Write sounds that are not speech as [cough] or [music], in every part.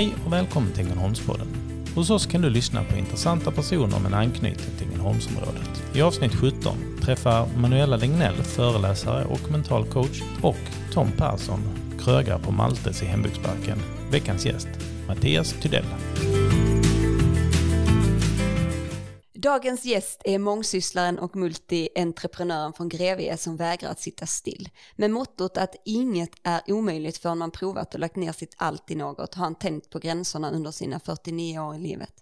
Hej och välkommen till Ängelholmspodden. Hos oss kan du lyssna på intressanta personer med en anknytning till Ängelholmsområdet. I avsnitt 17 träffar Manuela Lignell, föreläsare och mental coach, och Tom Persson, krögare på Maltes i Hembygdsparken, veckans gäst, Mattias Tydell. Dagens gäst är mångsysslaren och multientreprenören från Grevie som vägrar att sitta still. Med mottot att inget är omöjligt förrän man provat och lagt ner sitt allt i något har han tänkt på gränserna under sina 49 år i livet.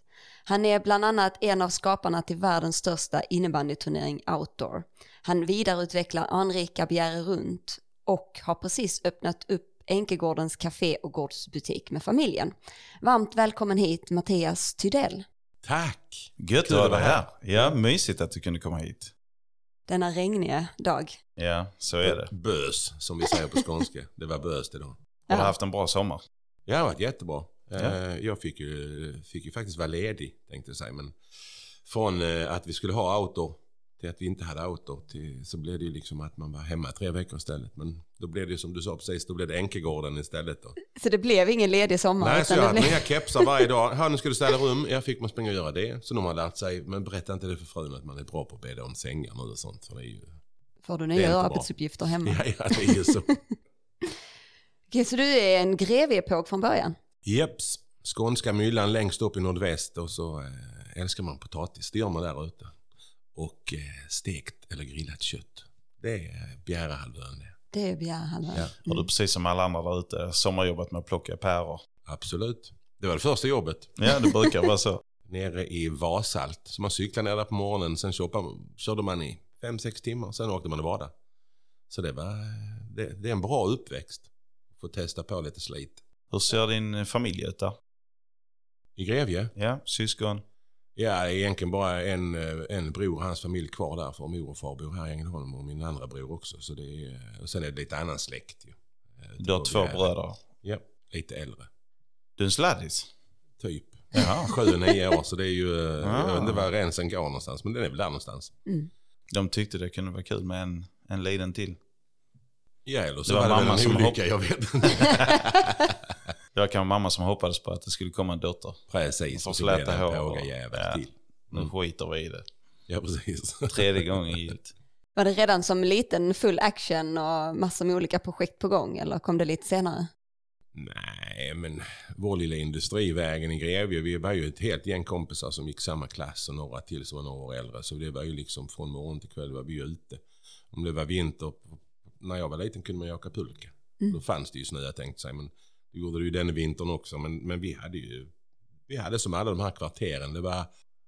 Han är bland annat en av skaparna till världens största innebandyturnering Outdoor. Han vidareutvecklar anrika Bjäre runt och har precis öppnat upp Enkegårdens café och gårdsbutik med familjen. Varmt välkommen hit Mattias Tydell. Tack! Gött att vara här. Ja, mysigt att du kunde komma hit. Denna regniga dag. Ja, så är det. Bös, som vi säger på skånska. Det var bös idag. Har du Ja. haft en bra sommar? Ja, det har varit jättebra. Ja. Eh, Jag fick ju, fick ju faktiskt vara ledig, tänkte jag säga. Men från eh, att vi skulle ha outdoor till att vi inte hade outdoor till, så blev det ju liksom att man var hemma tre veckor istället. Men då blev det ju som du sa precis, då blev det Enkegården istället. Då. Så det blev ingen ledig sommar? Nej, så jag hade blev... nya kepsar varje dag. [laughs] Här, nu ska du städa rum. Jag fick man springa och göra det. Så de har lärt sig, men berätta inte det för frun att man är bra på att bädda om sängar nu och sånt. För det är ju, Får du nya bra. arbetsuppgifter hemma? ja, ja, det är ju så. [laughs] Okej, så du är en grevepåg från början? Jeps. Skånska myllan längst upp i nordväst och så eh, älskar man potatis. Det gör man där ute. Och eh, stekt eller grillat kött. Det är eh, Bjärehalvön det. Det är Bjärhalvön. Ja. Har du precis som alla andra där ute sommarjobbat med att plocka päror? Absolut. Det var det första jobbet. Ja, det brukar vara så. [laughs] Nere i Vasalt. Så man cyklade ner där på morgonen. Sen körde, körde man i 5-6 timmar. Sen åkte man och badade. Så det var det, det är en bra uppväxt. Få testa på lite slit. Hur ser din familj ut där? I Grevie? Ja, syskon? Ja, egentligen bara en, eh, en bror och hans familj kvar där. För mor och far bor här i Ängelholm och min andra bror också. Så det är, och sen är det lite annan släkt ju. Eh, Du har två bröder. Ja, lite äldre. Du är en sladdis? Typ. [laughs] Sju nio år så det är ju, eh, Ah. jag vet inte var gränsen går någonstans. Men den är väl där någonstans. Mm. De tyckte det kunde vara kul med en, en liten till. Ja, eller så Det var var det mamma väl som en olycka, jag vet inte. [laughs] [laughs] Det var kanske mamma som hoppades på att det skulle komma en dotter. Precis, och så blev det släta en hår. påga jävel Ja. till. Nu Mm. skiter vi i det. Ja, precis. [laughs] Tredje gången gillt. Var det redan som liten full action och massor med olika projekt på gång eller kom det lite senare? Nej, men vår lilla industrivägen i Grevie, vi var ju ett helt gäng kompisar som gick samma klass och några till som var några år äldre. Så det var ju liksom från morgon till kväll var vi ju ute. Om det var vinter, när jag var liten kunde man ju åka pulka. Mm. Då fanns det ju snö tänkte sig, men det gjorde det ju den vintern också. Men, men vi hade ju, vi hade som alla de här kvarteren, det var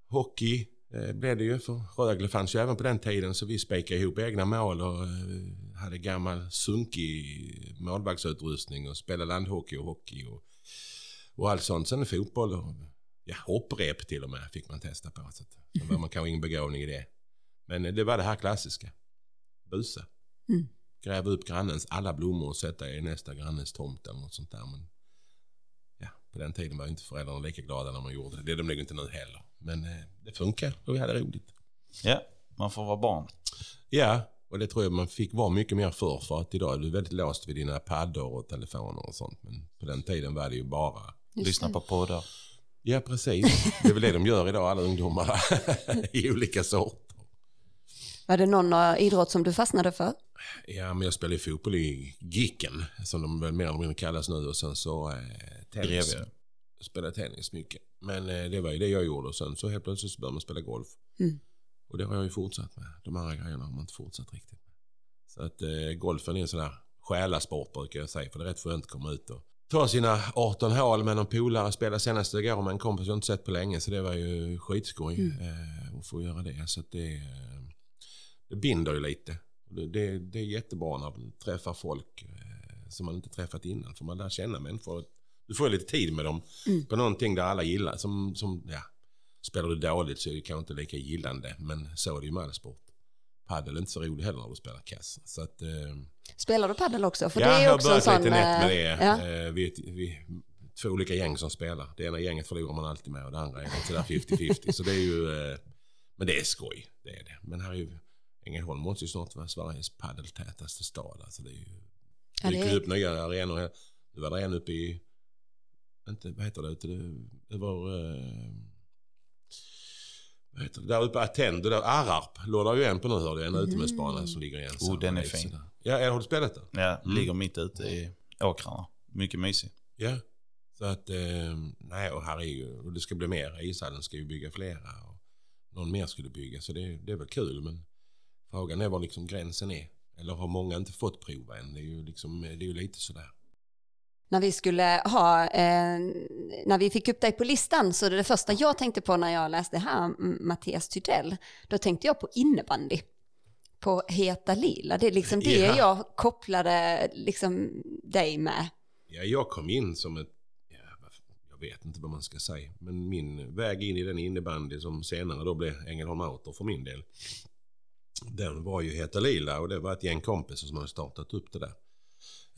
hockey, eh, blev det ju, för Rögle fanns ju även på den tiden så vi spikade ihop egna mål och eh, hade gammal sunkig målvaktsutrustning och spelade landhockey och hockey och, och allt sånt. Sen fotboll och ja, hopprep till och med fick man testa på. Så att, då var man kanske ingen begåvning i det. Men eh, det var det här klassiska. Busa. Mm. Gräva upp grannens alla blommor och sätta i nästa grannes tomt eller något sånt där. Men ja, på den tiden var ju inte föräldrarna lika glada när man gjorde det. Det är de nog inte nu heller. Men eh, det funkar och vi hade roligt. Ja, man får vara barn. Ja, och det tror jag man fick vara mycket mer för för att idag är du väldigt låst vid dina paddor och telefoner och sånt. Men på den tiden var det ju bara Just Lyssna på poddar. Ja, precis. Det är väl det de gör idag, alla ungdomar. [laughs] I olika sorter. Var det någon idrott som du fastnade för? Ja, men jag spelade fotboll i Gicken, som de väl mer eller mindre kallas nu. Och sen så eh, tennis. Jag spelade tennis mycket. Men eh, det var ju det jag gjorde. Och sen så helt plötsligt så började man spela golf. Mm. Och det har jag ju fortsatt med. De andra grejerna har man inte fortsatt riktigt med. Så att eh, golfen är en sån här själasport brukar jag säga. För det är rätt skönt att komma ut och ta sina 18 hål med någon polare. Spela senast igår med en kompis jag inte sett på länge. Så det var ju skitskoj Mm. eh, att få göra det. Så att det, eh, det binder ju lite. Det, det, är jättebra när du träffar folk eh, som man inte träffat innan. För man lär känna människor. Du får ju lite tid med dem Mm. på någonting där alla gillar. Som, som, ja, spelar du dåligt så är det kanske inte lika gillande. Men så är det ju med all sport. Padel är inte så rolig heller när du spelar kass. Så att, eh, Spelar du paddel också? För ja, det jag är har också en börjat sån... lite nätt med eh, det. Ja. Eh, vi, vi, två olika gäng som spelar. Det ena gänget förlorar man alltid med och det andra är sådär 50-50. så det är ju... Eh, men det är skoj. Det är det. Men här är ju... Ängelholm måste ju snart vara Sveriges paddeltätaste stad. Alltså det är ju... Ja, Det det dyker är- upp nya arenor. Nu var det en uppe i inte, vad heter det, ute, över... Eh, vad heter det, där uppe på Attendo, där Ararp låg där ju en på nu hörde jag, en utomhusbana som ligger ensam. Oh, den är fin. Ja, har du spelat där? Ja, ligger mitt ute i åkrarna. Mycket mysig. Ja. Så att, eh, nej och här är ju, och det ska bli mer. Ishallen ska ju bygga flera och någon mer skulle bygga. Så det, det är väl kul men frågan är var liksom gränsen är. Eller har många inte fått prova än? Det är ju, liksom, det är ju lite sådär. När vi skulle ha, eh, när vi fick upp dig på listan så det första jag tänkte på när jag läste här, Mattias Tydell, då tänkte jag på innebandy. På Heta Lila, det är liksom det Ja. jag kopplade liksom dig med. Ja, jag kom in som ett, ja, jag vet inte vad man ska säga, men min väg in i den innebandy som senare då blev Ängelholm Outer för min del. Den var ju Heta Lila och det var ett gäng kompisar som hade startat upp det där.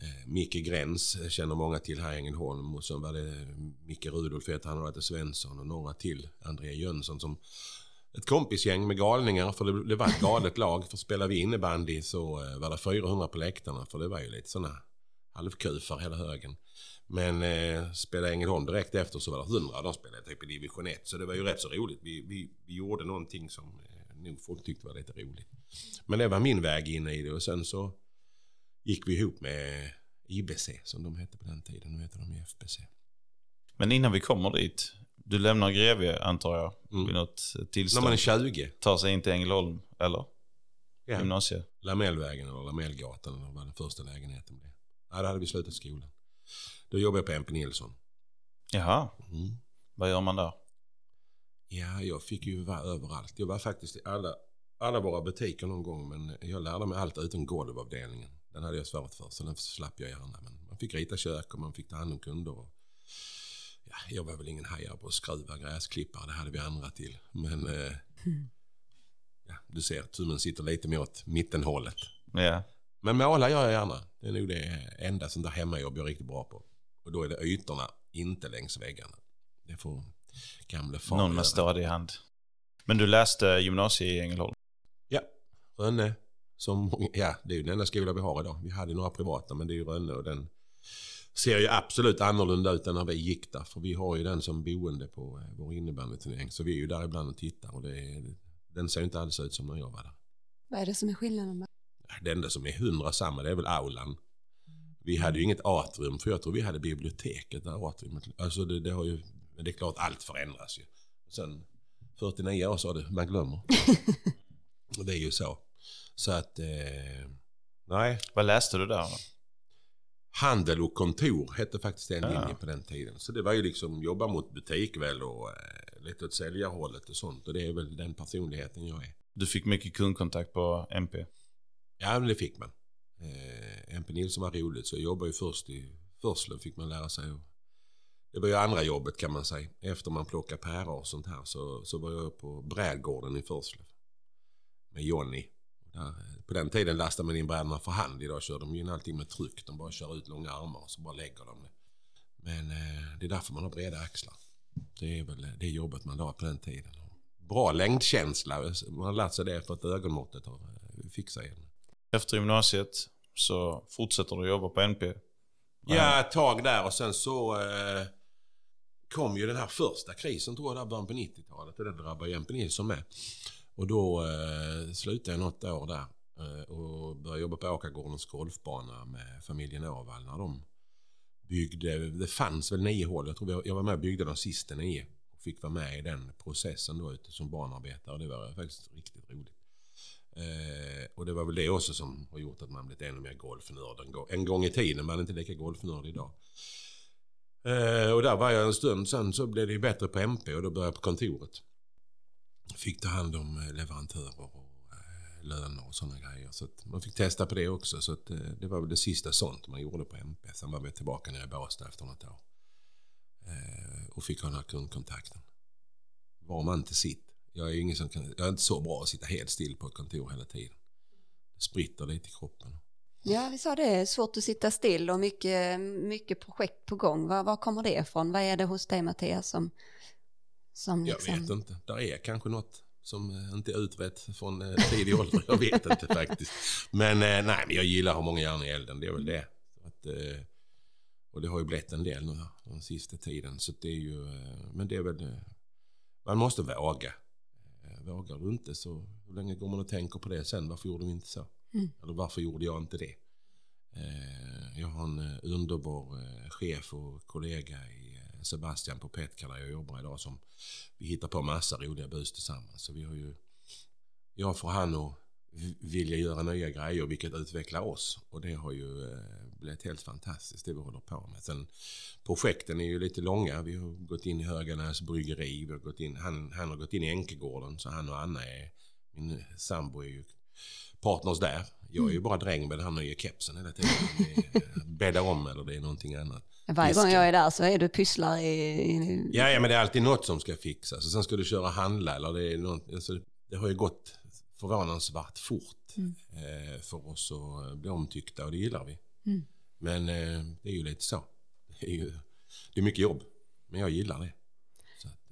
Eh, Micke Gräns känner många till här i Ängelholm och sen var det Micke Rudolf, han och heter Svensson och några till. André Jönsson som ett kompisgäng med galningar för det, det var ett galet lag. För spelar vi innebandy så eh, var det 400 på läktarna för det var ju lite sådana halvkufar hela högen. Men eh, spelade Ängelholm direkt efter så var det 100. De spelade typ i division 1. Så det var ju rätt så roligt. Vi, vi, vi gjorde någonting som eh, nog folk tyckte var lite roligt. Men det var min väg in i det och sen så gick vi ihop med IBC som de hette på den tiden. Nu heter de ju FBC. Men innan vi kommer dit, du lämnar Grevie antar jag, Mm. vid något När tillstånd. man är 20. Tar sig in till Ängelholm, eller? Ja. Gymnasiet. Lamellvägen eller Lamellgatan eller vad den första lägenheten blev. Ja, då hade vi slutat skolan. Då jobbade jag på MP Nilsson. Jaha, Mm. vad gör man där? Ja, jag fick ju vara överallt. Jag var faktiskt i alla, alla våra butiker någon gång men jag lärde mig allt utom golvavdelningen. Den hade jag svårt för så den slapp jag gärna. Men man fick rita kök och man fick ta hand om kunder. Och, ja, jag var väl ingen hajare på att skruva gräsklippare, det hade vi andra till. Men eh, ja, du ser, tummen sitter lite mer åt mittenhållet. Ja. Men måla gör jag gärna. Det är nog det enda sånt där hemmajobb jag är riktigt bra på. Och då är det ytorna, inte längs väggarna. Det får gamle far Någon med stadig hand. Men du läste gymnasiet i Ängelholm? Ja, Rönne. Som, ja, det är ju den enda skola vi har idag. Vi hade några privata men det är ju Rönne och den ser ju absolut annorlunda ut än när vi gick där. För vi har ju den som boende på eh, vår innebandyturnering. Så vi är ju där ibland och tittar och det den ser ju inte alls ut som när jag var där. Vad är det som är skillnaden? Med? Det enda som är hundra samma det är väl aulan. Vi hade ju inget atrium för jag tror vi hade biblioteket där atriumet. Alltså det, det har ju, men det är klart allt förändras ju. Sen 49 år sa du, man glömmer. [laughs] och det är ju så. Så att, eh, nej. Vad läste du där? Handel och kontor hette faktiskt en Ja. linje på den tiden. Så det var ju liksom jobba mot butik väl och eh, lite åt säljarhållet och sånt. Och det är väl den personligheten jag är. Du fick mycket kundkontakt på MP. Ja, men det fick man. Eh, MP Nilsson var roligt så jag jobbade ju först i Förslöv fick man lära sig. Och det var ju andra jobbet kan man säga. Efter man plockade päror och sånt här så, så var jag på brädgården i Förslöv. Med Jonny. Eh, på den tiden lastade man in brädorna för hand. Idag kör de ju in allting med tryck. De bara kör ut långa armar och så bara lägger de det. Men eh, det är därför man har breda axlar. Det är väl det jobbet man la på den tiden. Bra längdkänsla. Man har lärt sig det för att ögonmåttet har eh, fixat en. Efter gymnasiet så fortsätter du jobba på NP. Ja, ett tag där och sen så eh, kom ju den här första krisen tror jag där början på 90-talet och den drabbade Jempe Nilsson med. Och då eh, slutade jag något år där eh, och började jobba på Åkagårdens golfbana med familjen Åvall när de byggde, det fanns väl nio hål, jag tror jag- jag var med och byggde de sista nio. Och fick vara med i den processen då ute som barnarbetare och det var faktiskt riktigt roligt. Eh, och det var väl det också som har gjort att man blivit ännu mer golfnörd en gång, en gång i tiden. Man är inte lika golfnörd idag. Eh, och där var jag en stund. Sen så blev det ju bättre på MP och då började jag på kontoret. Fick ta hand om eh, leverantörer och eh, löner och sådana grejer. Så att man fick testa på det också. Så att, eh, det var väl det sista sånt man gjorde på MP. Sen var vi tillbaka nere i Båstad efter något år. Eh, och fick ha den här kundkontakten. Var man inte sitt. Jag är, ingen som kan, jag är inte så bra att sitta helt still på ett kontor hela tiden. Det spritter lite i kroppen. Ja, vi sa det, svårt att sitta still och mycket, mycket projekt på gång. Var, var kommer det ifrån? Vad är det hos dig Mattias som... som Jag liksom... vet inte. Där är kanske något som eh, inte är utrett från eh, tidig ålder. Jag vet inte faktiskt. Men eh, nej, men jag gillar att ha många järn i elden. Det är väl det. Att, Och det har ju blivit en del nu den sista tiden. Så det är ju, men det är väl, man måste våga. Vågar du inte så hur länge går man och tänker på det sen? Varför gjorde vi inte så? Mm. Eller varför gjorde jag inte det? Eh, jag har en eh, underbar eh, chef och kollega i Sebastian på Petka där jag jobbar idag som vi hittar på massa roliga bus tillsammans. Så vi har ju, jag får han att vilja göra nya grejer vilket utvecklar oss. Och det har ju blivit helt fantastiskt det vi håller på med. Sen projekten är ju lite långa. Vi har gått in i Höganäs bryggeri. Vi har gått in, han, han har gått in i Enkegården så han och Anna är, min sambo är ju partners där. Jag är ju bara dräng med den här nya kepsen hela tiden. [laughs] Bädda om eller det är någonting annat. Varje gång jag är där så är du pysslar i... i Ja, ja, men det är alltid något som ska fixas. Och sen ska du köra och handla. Eller det, är något, alltså, det har ju gått förvånansvärt fort Mm. eh, för oss att bli omtyckta och det gillar vi. Mm. Men eh, det är ju lite så. Det är, ju, det är mycket jobb, men jag gillar det.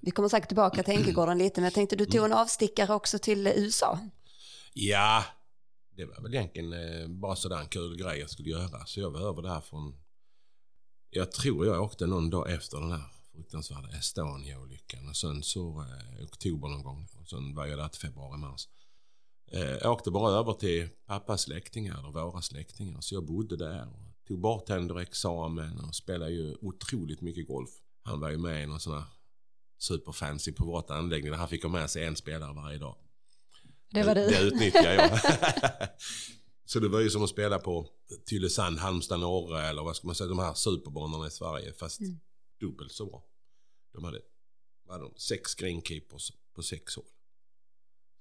Vi kommer säkert tillbaka till Enkegården lite, men jag tänkte du tog Mm. en avstickare också till USA. ja, det var väl egentligen eh, bara sådär en kul grej jag skulle göra. Så jag var över där från... Jag tror jag åkte någon dag efter den här fruktansvärda Estonia-olyckan. Och sen så eh, oktober någon gång. Och sen var jag där till februari, mars. Eh, jag åkte bara över till pappas släktingar, eller våra släktingar. Så jag bodde där och tog bartenderexamen och spelade ju otroligt mycket golf. Han var ju med i någon sån här superfancy privat anläggning där han fick ha med sig en spelare varje dag. Det var Det du. utnyttjar jag. [laughs] så det var ju som att spela på Tylösand, Halmstad norra eller vad ska man säga, de här superbanorna i Sverige. Fast Mm. dubbelt så bra. De hade, vad hade de, sex greenkeepers på sex hål.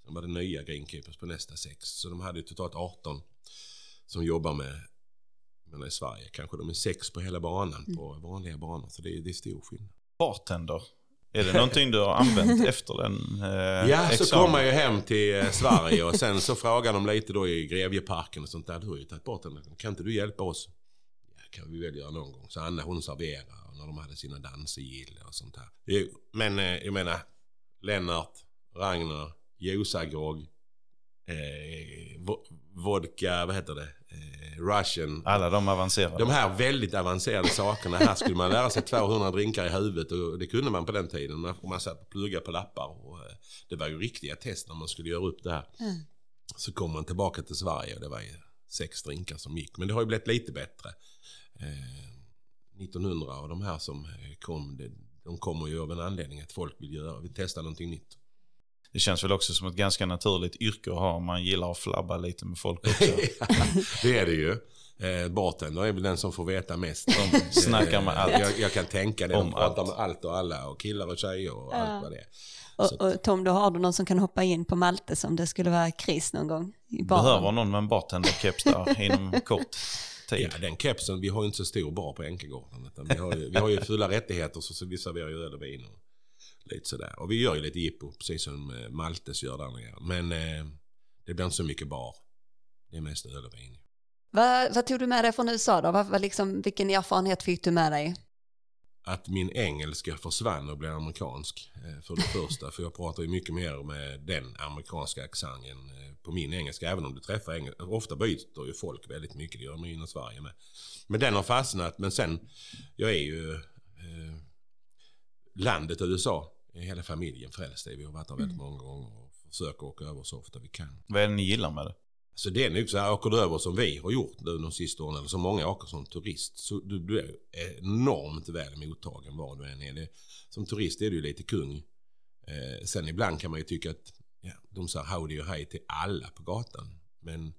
Sen var det nya greenkeepers på nästa sex. Så de hade ju totalt 18 som jobbar med, men i Sverige kanske de är sex på hela banan på vanliga banor. Så det är, det är stor skillnad. Bartender. Är det någonting du har använt efter den eh, Ja, så examen? kom jag ju hem till eh, Sverige och sen så frågade de lite då i Grevjeparken och sånt där. Du har ju tagit bort den. Kan inte du hjälpa oss? Ja, kan vi väl göra någon gång. Så Anna hon serverade när de hade sina dansegill och sånt där. Men eh, jag menar, Lennart, Ragnar, Josagrogg, eh, vo- vodka, vad heter det? Eh, Russian. Alla de avancerade. De här väldigt avancerade sakerna. Här skulle man lära sig 200 drinkar i huvudet och det kunde man på den tiden. Man, man satt och pluggade på lappar. Och, eh, det var ju riktiga test när man skulle göra upp det här. Mm. Så kom man tillbaka till Sverige och det var ju sex drinkar som gick. Men det har ju blivit lite bättre. Eh, 1900 och de här som eh, kom, det, de kommer ju av en anledning att folk vill göra, vill testa någonting nytt. Det känns väl också som ett ganska naturligt yrke att ha om man gillar att flabba lite med folk också. [laughs] det är det ju. Eh, bartender är väl den som får veta mest. De snackar med allt. Eh, Jag, jag kan tänka det. De Om pratar allt. med allt och alla och killar och tjejer och allt vad det är. Och, och Tom, då har du någon som kan hoppa in på Malte som det skulle vara kris någon gång i baren. Behöver någon med en bartenderkeps där inom kort tid. Ja, den kepsen, vi har ju inte så stor bar på Enkegården. Vi, har ju, vi har ju fulla rättigheter så, så vi serverar ju öl och vin och lite sådär. Och vi gör ju lite jippo, precis som eh, Maltes gör där nere. Men eh, det blir inte så mycket bar. Det är mest öl och vin. Vad, vad tog du med dig från USA då? Vad, vad liksom, vilken erfarenhet fick du med dig? Att min engelska försvann och blev amerikansk. Eh, för det första, för jag pratar ju mycket mer med den amerikanska accenten eh, på min engelska. Även om du träffar engelska. Ofta byter ju folk väldigt mycket, det gör man inom Sverige med. Men den har fastnat. Men sen, jag är ju eh, landet USA. Hela familjen frälst i. Vi har varit där väldigt många gånger och försöker åka över så ofta vi kan. Vad är det ni gillar med det? Så det är nog så här, åker du över som vi har gjort nu de sista åren, eller som många åker som turist, så du, du är enormt väl mottagen var du än är. Det, som turist är du lite kung. Eh, sen ibland kan man ju tycka att ja, de säger howdy och hej till alla på gatan. Men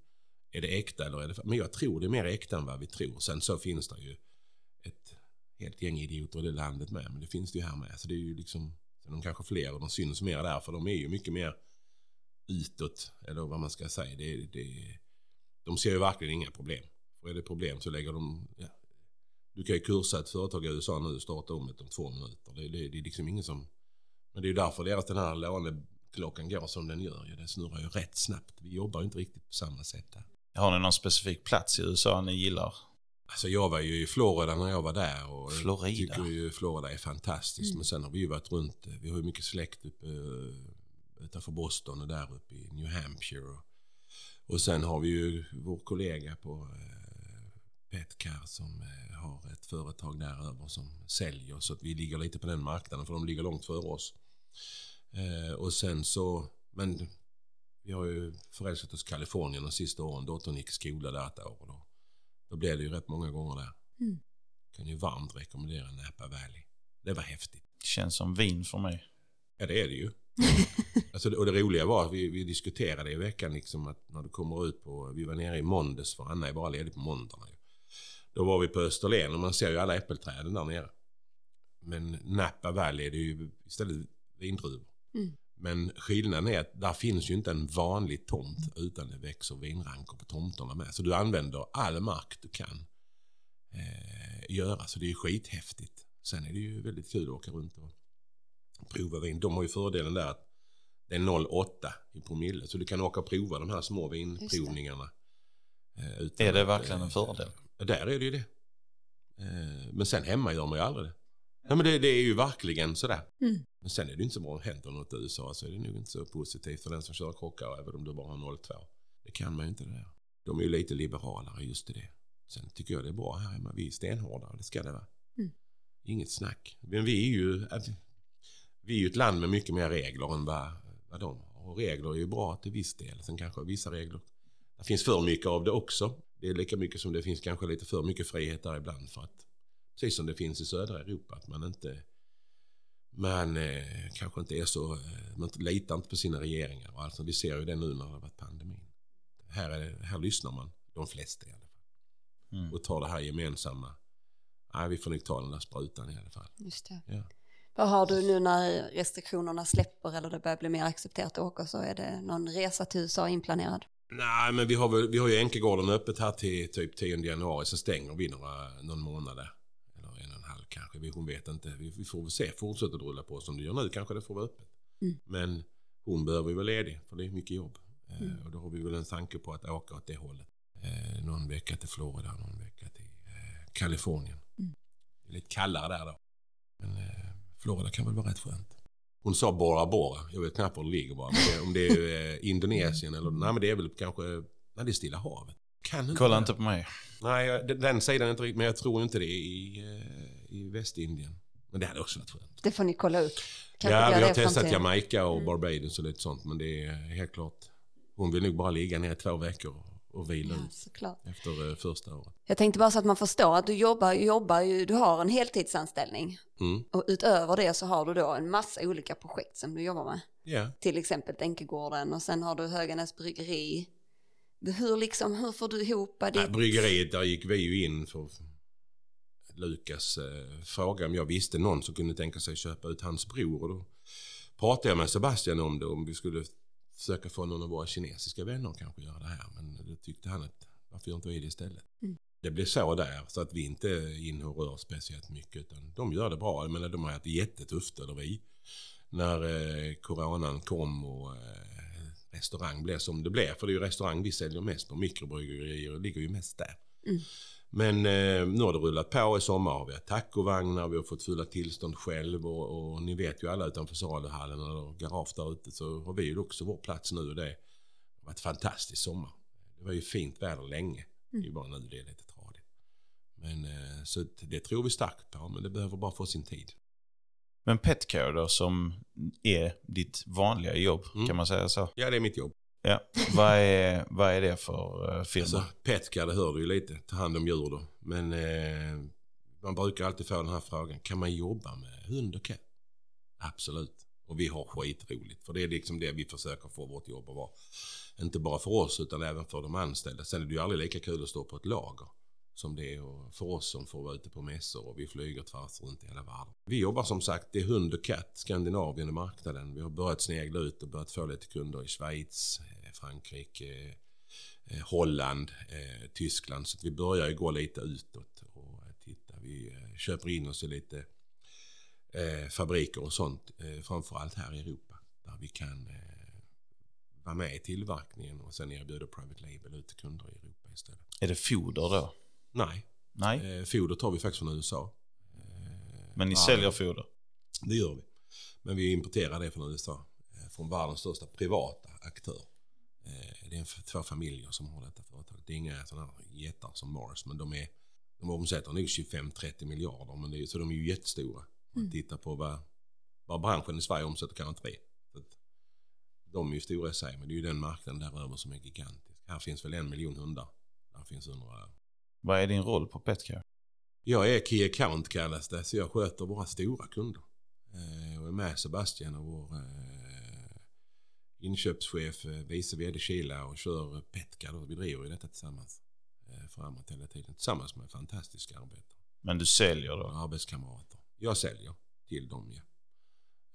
är det äkta eller är det... Men jag tror det är mer äkta än vad vi tror. Sen så finns det ju ett helt gäng idioter i det landet med, men det finns det ju här med. Så det är ju liksom, de kanske fler och de syns mer där, för de är ju mycket mer utåt, eller vad man ska säga. Det, det, de ser ju verkligen inga problem. Och är det problem så lägger de... Ja, du kan ju kursa ett företag i USA nu och starta om det om två minuter. Det, det, det är liksom ingen som... Men det är ju därför deras den här låneklockan går som den gör. Ja, den snurrar ju rätt snabbt. Vi jobbar ju inte riktigt på samma sätt där. Har ni någon specifik plats i USA ni gillar? Alltså jag var ju i Florida när jag var där och Florida. tycker ju Florida är fantastiskt. Men sen har vi ju varit runt, vi har ju mycket släkt uppe eh, utanför Boston och där uppe i New Hampshire. Och, och sen har vi ju vår kollega på eh, Pet Epic här som eh, har ett företag där över som säljer så att vi ligger lite på den marknaden för de ligger långt före oss. Eh, och sen så, men vi har ju förälskat oss i Kalifornien de sista åren. Dottern gick i skola där ett år då, då blev det ju rätt många gånger där. Mm. Kan ju varmt rekommendera Napa Valley. Det var häftigt. Känns som vin för mig. Ja det är det ju. [laughs] alltså, och det roliga var att vi, vi diskuterade i veckan liksom att när du kommer ut på, vi var nere i måndags för Anna är bara ledig på måndagarna. Då var vi på Österlen och man ser ju alla äppelträden där nere. Men Napa Valley är det ju istället vindruvor. Mm. Men skillnaden är att där finns ju inte en vanlig tomt utan det växer vinrankor på tomterna med. Så du använder all mark du kan eh, göra. Så det är ju skithäftigt. Sen är det ju väldigt kul att åka runt och prova vin. De har ju fördelen där att det är 0,8 i promille. Så du kan åka och prova de här små vinprovningarna. eh, utan Är det att, verkligen eh, en fördel? Ja, där är det ju det. Eh, Men sen hemma gör man ju aldrig det. Ja, men det, det är ju verkligen sådär. Mm. Men sen är det inte så bra. Händer något i USA så är det nog inte så positivt för den som kör krockar även om du bara har 0,2. Det kan man ju inte det där. De är ju lite liberalare just i det. Sen tycker jag det är bra här hemma. Vi är stenhårda det ska det vara. Mm. Inget snack. Men vi är ju vi är ju ett land med mycket mer regler än vad, vad de har. Och regler är ju bra till viss del. Sen kanske vissa regler. Det finns för mycket av det också. Det är lika mycket som det finns kanske lite för mycket frihet där ibland. För att, precis som det finns i södra Europa. Att man inte man eh, kanske inte är så, eh, man litar inte på sina regeringar. Och Alltså, vi ser ju det nu när det har varit pandemin. Här, är här lyssnar man, de flesta i alla fall. Mm. Och tar det här gemensamma. Nej, vi får nog ta den där sprutan i alla fall. Just det. Ja. Vad har du nu när restriktionerna släpper eller det börjar bli mer accepterat att åka så är det någon resa till USA inplanerad? Nej, men vi har, väl, vi har ju Enkegården öppet här till typ 10 januari. Så stänger vi några, någon månad där. Eller en och en halv kanske. Vi, hon vet inte. Vi, vi får väl se. Fortsätter att rulla på som det gör nu. Kanske det får vara öppet. Mm. Men hon behöver ju vara ledig. För det är mycket jobb. Eh, Mm. Och då har vi väl en tanke på att åka åt det hållet. Eh, någon vecka till Florida. Någon vecka till eh, Kalifornien. Mm. Det är lite kallare där då. Men eh, Florida kan väl vara rätt skönt. Hon sa Bora Bora. Jag vet knappt var det ligger bara. Det, om det är eh, Indonesien eller... Nej men det är väl kanske... Nej det är Stilla havet. Kan inte Kolla det. inte på mig. Nej, den- den sidan är inte riktigt... Men jag tror inte det är i, eh, i Västindien. Men det hade också varit skönt. Det får ni kolla upp. Kanske ja, vi har testat. Jamaica och Mm. Barbados och lite sånt. Men det är helt klart... Hon vill nog bara ligga ner i två veckor och vila Ja, efter eh, första året. Jag tänkte bara så att man förstår att du jobbar, jobbar ju, du har en heltidsanställning. Mm. Och utöver det så har du då en massa olika projekt som du jobbar med. Ja. Till exempel Enkegården och sen har du Höganäs bryggeri. Hur, liksom, hur får du ihop ditt... bryggeriet, där gick vi ju in för Lukas eh, frågade om jag visste någon som kunde tänka sig köpa ut hans bror. Och då pratade jag med Sebastian om det, om vi skulle försöka få någon av våra kinesiska vänner kanske göra det här. Men då tyckte han att varför gör inte vi det istället? Mm. Det blev så där, så att vi inte är inne och rör speciellt mycket. Utan de gör det bra. Jag menar, de har haft jättetufft, eller vi. När eh, coronan kom och eh, restaurang blev som det blev. För det är ju restaurang vi säljer mest på. Mikrobryggerier ligger ju mest där. Mm. Men eh, nu har det rullat på i sommar. Har vi har tacovagnar, vi har fått fylla tillstånd själv och, och ni vet ju alla utanför saluhallen och garage där ute så har vi ju också vår plats nu och det har varit fantastiskt sommar. Det var ju fint väder länge. Det är ju bara nu det är lite tradigt. Men eh, så det tror vi starkt på men det behöver bara få sin tid. Men Petcare då, som är ditt vanliga jobb, Mm. kan man säga så? Ja det är mitt jobb. Ja. Vad är, vad är det för eh, uh, firma? Alltså, Petka, det hör du ju lite. Ta hand om djur då. Men eh, man brukar alltid få den här frågan. Kan man jobba med hund och katt? Absolut. Och vi har skitroligt. För det är liksom det vi försöker få vårt jobb att vara. Inte bara för oss utan även för de anställda. Sen är det ju aldrig lika kul att stå på ett lager. Som det är och för oss som får vara ute på mässor och vi flyger tvärs runt i hela världen. Vi jobbar som sagt, det är hund och katt, Skandinavien och marknaden. Vi har börjat snegla ut och börjat få lite kunder i Schweiz, eh, Frankrike, eh, Holland, eh, Tyskland. Så att vi börjar ju gå lite utåt och titta. Vi köper in oss i lite fabriker och sånt. Framförallt här i Europa. Där vi kan vara med i tillverkningen och sen erbjuda private label ut till kunder i Europa istället. Är det foder då? Nej, Nej, eh, foder tar vi faktiskt från USA. Eh, men ni ja, säljer foder? Det gör vi. Men vi importerar det från USA. eh, Från världens största privata aktör. Eh, Det är två familjer som har detta företag. Det är inga sådana här jättar som Mars. Men de är, de omsätter nog 25-30 miljarder, men det är, så de är ju jättestora. Om man Mm. tittar på vad, vad branschen i Sverige omsätter kan jag inte veta. Så att De är ju stora i sig, men det är ju den marknaden där över som är gigantisk. Här finns väl en miljon hundar. Där finns hundra. Vad är din roll på Petcare? Jag är Key Account kallas det, så jag sköter våra stora kunder. Eh, och är med Sebastian och vår eh, inköpschef, eh, vice vd Kila och kör Petcar. Då. Vi driver ju detta tillsammans. Eh, framåt hela tiden. Tillsammans med fantastiska arbetare. Men du säljer då? arbetskamrater. Jag säljer till dem ja.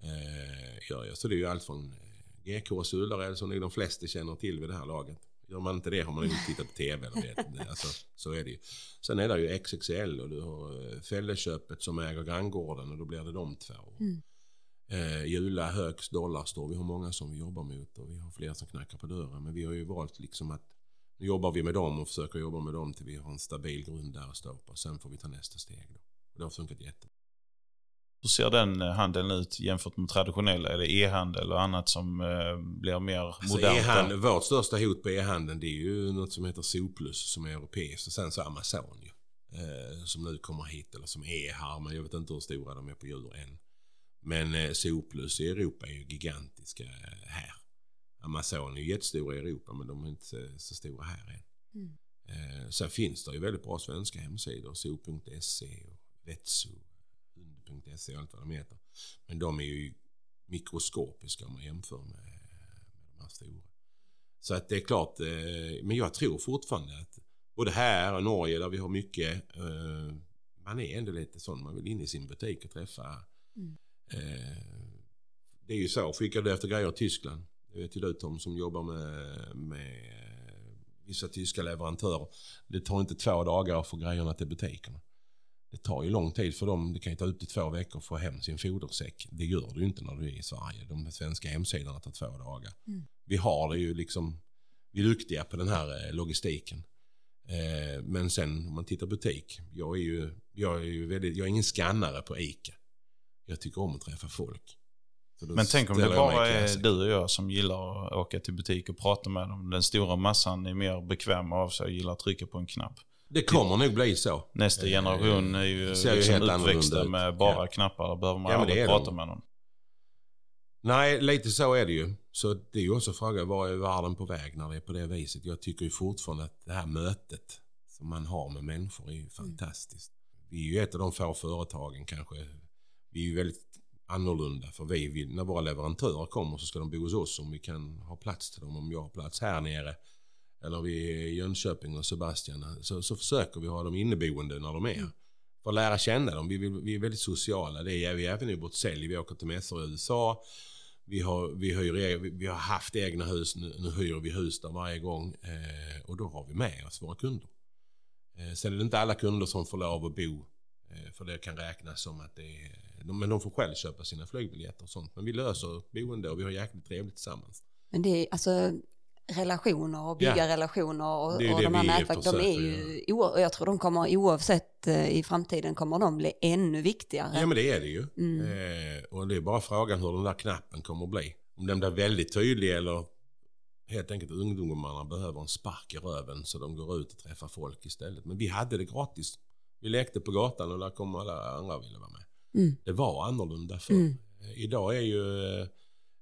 Eh, gör jag. Så det är ju allt från eh, GK och Ullared som nog de flesta känner till vid det här laget. Gör man inte det har man inte tittat på TV. Eller vet. Alltså, så är det ju. Sen är det ju XXL och du har eh, Fälleköpet som äger Granngården och då blir det de två. Mm. Eh, Jula, Högs, Dollarstore. Vi har många som vi jobbar mot och vi har flera som knackar på dörren. Men vi har ju valt liksom att nu jobbar vi med dem och försöker jobba med dem till vi har en stabil grund där att stå på. Sen får vi ta nästa steg. Då. Och det har funkat jättebra. Hur ser den eh, handeln ut jämfört med traditionell? Är det e-handel och annat som eh, blir mer Alltså modernt? e-handel, vårt största hot på e-handeln det är ju något som heter Soplus som är europeiskt och sen så Amazon ju. Eh, som nu kommer hit eller som är här men jag vet inte hur stora de är på djur än. Men Soplus i Europa är ju gigantiska här. Amazon är ju jättestora i Europa men de är inte så, stora här än. Mm. Sen finns det ju väldigt bra svenska hemsidor. So.se och Vetso, hund.se och allt vad de heter. Men de är ju mikroskopiska om man jämför med, med de här stora. Så att det är klart, eh, men jag tror fortfarande att både här och Norge där vi har mycket, eh, man är ändå lite sån, man vill in i sin butik och träffa. Mm. Eh, det är ju så, skickar du efter grejer i Tyskland, det vet ju du Tom som jobbar med, med vissa tyska leverantörer. Det tar inte två dagar att få grejerna till butikerna. Det tar ju lång tid för dem. Det kan ju ta upp till två veckor att få hem sin fodersäck. Det gör du ju inte när du är i Sverige. De svenska hemsidorna tar två dagar. Mm. Vi har det ju liksom, vi är duktiga på den här eh, logistiken. Eh, men sen om man tittar butik. Jag är ju, jag är ju väldigt, jag är ingen skannare på ICA. Jag tycker om att träffa folk. Men tänk om det bara är du och jag som gillar att åka till butik och prata med dem. Den stora massan är mer bekväm av sig och gillar att trycka på en knapp. Det kommer nog bli så. Nästa Eh, generation är ju ser ju liksom helt annorlunda ut. med bara Ja. knappar. Där behöver man Ja, men det aldrig är prata de. med någon. Nej, lite så är det ju. Så det är ju också frågan, var är världen på väg när det är på det viset? Jag tycker ju fortfarande att det här mötet som man har med människor är ju fantastiskt. Vi är ju ett av de få företagen kanske, vi är ju väldigt annorlunda för vi vill, när våra leverantörer kommer så ska de bo hos oss om vi kan ha plats till dem, om jag har plats här nere. Eller vi är i Jönköping och Sebastian, så, så försöker vi ha dem inneboende när de är. För att lära känna dem. Vi, vill, vi är väldigt sociala. Det är vi även i vårt sälj. Vi åker till mässor i USA. Vi har, vi, hyr, e, vi- vi har haft egna hus. Nu, nu hyr vi hus där varje gång. Eh, och då har vi med oss våra kunder. Eh, sen är det inte alla kunder som får lov att bo. Eh, för det kan räknas som att det är... De, men de får själv köpa sina flygbiljetter och sånt. Men vi löser boende och vi har jäkligt trevligt tillsammans. Men det är alltså relationer och bygga Ja. relationer och, Det och det de här vi nätverk, de är ju, och jag tror de kommer oavsett eh, i framtiden kommer de bli ännu viktigare. Ja men det är det ju. Mm. Eh, och det är bara frågan hur den där knappen kommer att bli. Om den blir väldigt tydlig eller helt enkelt ungdomarna behöver en spark i röven så de går ut och träffar folk istället. Men vi hade det gratis. Vi lekte på gatan och där kom alla andra och ville vara med. Mm. Det var annorlunda förr. Mm. Eh, Idag är ju, eh,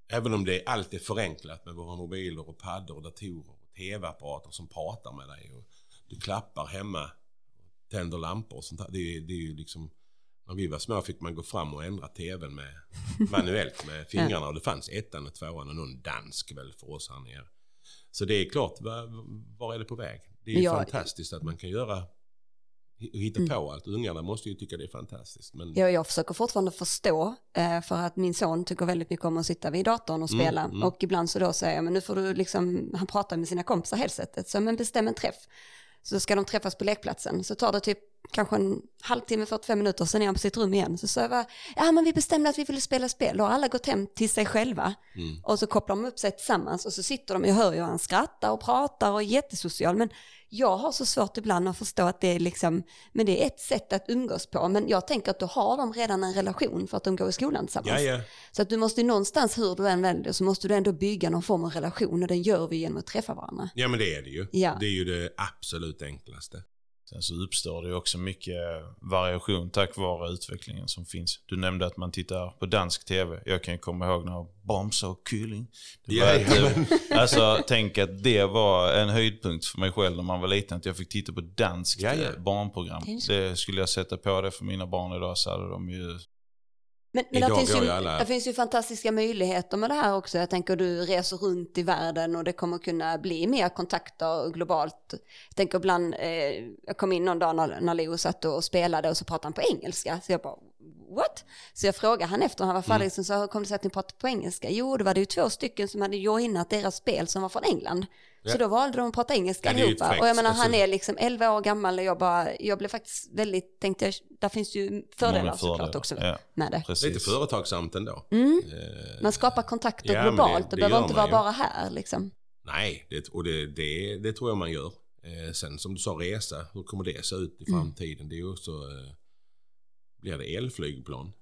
även om det är allt är förenklat med våra mobiler och paddor och datorer och tv-apparater som pratar med dig och du klappar hemma, tänder lampor och sånt där. Det, det är ju liksom, när vi var små fick man gå fram och ändra tvn med, manuellt med [laughs] fingrarna och det fanns ettan och tvåan och någon dansk väl för oss här nere. Så det är klart, var, var är det på väg? Det är ju Ja. fantastiskt att man kan göra hitta Mm. på allt. Ungarna måste ju tycka det är fantastiskt. Men Ja, jag försöker fortfarande förstå, eh, för att min son tycker väldigt mycket om att sitta vid datorn och Mm, spela. mm. Och ibland så då säger jag, men nu får du liksom, han pratar med sina kompisar helt sättet, så men bestäm en träff. Så ska de träffas på lekplatsen, så tar det typ kanske en halvtimme, 45 minuter, sen är han på sitt rum igen. Så sa jag, ja men vi bestämde att vi ville spela spel, då har alla gått hem till sig själva. Mm. Och så kopplar de upp sig tillsammans och så sitter de, jag hör ju han skrattar och pratar och är jättesocial, men jag har så svårt ibland att förstå att det är liksom, men det är ett sätt att umgås på, men jag tänker att då har de redan en relation för att de går i skolan tillsammans. ja, ja. Så att du måste någonstans, hur du än väljer, så måste du ändå bygga någon form av relation och den gör vi genom att träffa varandra. Ja men det är det ju. Ja. Det är ju det absolut enklaste. Sen så uppstår det också mycket variation tack vare utvecklingen som finns. Du nämnde att man tittar på dansk tv. Jag kan komma ihåg när Bamse och Kylling. Ja, [laughs] alltså, tänk att det var en höjdpunkt för mig själv när man var liten. Att jag fick titta på danskt Ja, ja. eh, barnprogram. Det skulle jag sätta på det för mina barn idag så hade de ju... Men, men det finns, ju, ju alla- det finns ju fantastiska möjligheter med det här också. Jag tänker du reser runt i världen och det kommer kunna bli mer kontakter globalt. Jag tänker ibland, eh, jag kom in någon dag när, när Leo satt och spelade och så pratade han på engelska. Så jag bara, what? Så jag frågade han efter han var färdig, så sa, kom det sig att ni pratade på engelska? Jo, det var det ju två stycken som hade joinat deras spel som var från England. Så Ja. då valde de att prata engelska Ja, allihopa. Och jag menar, han alltså. är liksom 11 år gammal och jag bara, jag blev faktiskt väldigt, tänkte jag, där finns ju fördelar Många såklart fördelar. också Ja, med det. precis. Lite företagsamt ändå. Mm. Eh, Man skapar kontakter Ja, men det- globalt, det, det behöver inte vara ju. bara här liksom. Nej, det, och det, det, det tror jag man gör. Eh, sen som du sa, resa. Hur kommer det se ut i Mm. framtiden? Det är ju också... Eh, blir det elflygplan?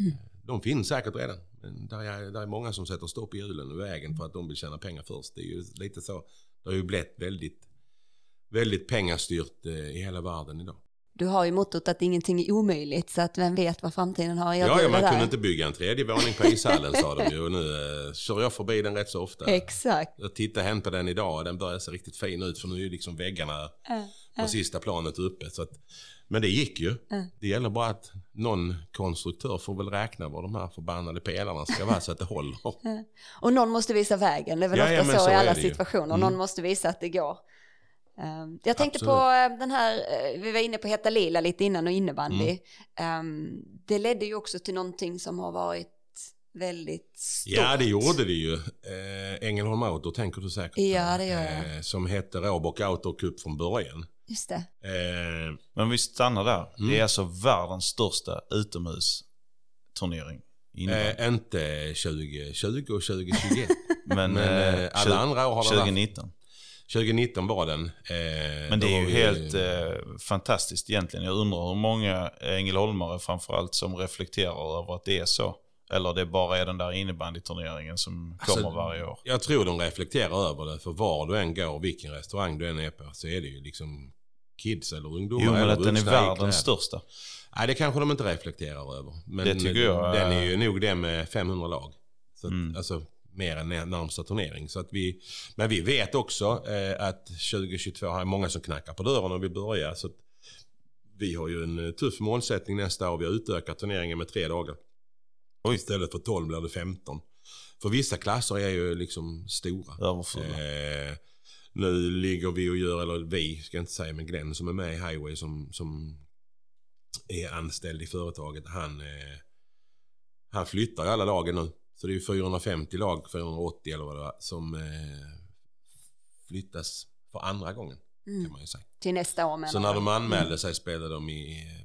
Mm. De finns säkert redan. Men där är, där är många som sätter stopp i hjulen och vägen för att de vill tjäna pengar först. Det är ju lite så. Det har ju blivit väldigt, väldigt pengastyrt eh, i hela världen idag. Du har ju mottot att ingenting är omöjligt, så att vem vet vad framtiden har att Ja, ja, man där. kunde inte bygga en tredje våning på ishallen sa de ju. Och nu eh, kör jag förbi den rätt så ofta. Exakt. Jag tittade hem på den idag och den börjar se riktigt fin ut för nu är ju liksom väggarna på sista planet uppe. Så att, men det gick ju. Det gäller bara att någon konstruktör får väl räkna var de här förbannade pelarna ska vara så att det håller. [laughs] Och någon måste visa vägen, det är väl Ja, ofta ja, så, så i alla situationer. Mm. Någon måste visa att det går. Ehm, Jag tänkte Absolut. på eh, den här, eh, vi var inne på Heta Lila lite innan och innebandy. Mm. Ehm, Det ledde ju också till någonting som har varit väldigt stort. Ja, det gjorde det ju. Eh, Ängelholm Auto tänker du säkert. Ja, det gör jag. Eh, som hette Råbock Auto Cup från början. Just det. Eh, Men vi stannar där. Mm. Det är alltså världens största utomhusturnering. eh, inte 2020 och 2021. [laughs] men men, eh, eh, alla andra år har det varit- 2019. 2019 var den. Eh, Men det är ju vi- helt eh, fantastiskt egentligen. Jag undrar hur många Ängelholmare framförallt som reflekterar över att det är så. Eller det bara är den där innebandyturneringen som Alltså, kommer varje år. Jag tror de reflekterar över det. För var du än går, vilken restaurang du än är på, så är det ju liksom kids eller ungdomar. Jo, men eller att den är världens största. Nej, det kanske de inte reflekterar över. Men Det tycker jag Den är är- ju nog det med 500 lag. Så att, Mm. Alltså mer än när- närmsta turnering. Så att vi, men vi vet också eh, att 2022 har många som knackar på dörren och vill börja. Så vi har ju en eh, tuff målsättning nästa år. Vi har utökat turneringen med tre dagar. Oj. Istället för 12 blir det 15. För vissa klasser är ju liksom stora. Överfulla. Eh, nu ligger vi och gör, eller vi ska jag inte säga, men Glenn som är med i Highway som, som är anställd i företaget. Han, eh, han flyttar ju alla lagen nu. Så det är ju 450 lag, 480 eller vad det var, som eh, flyttas för andra gången kan Mm. man ju säga. Till nästa år menar Så när de anmälde sig spelade de i eh,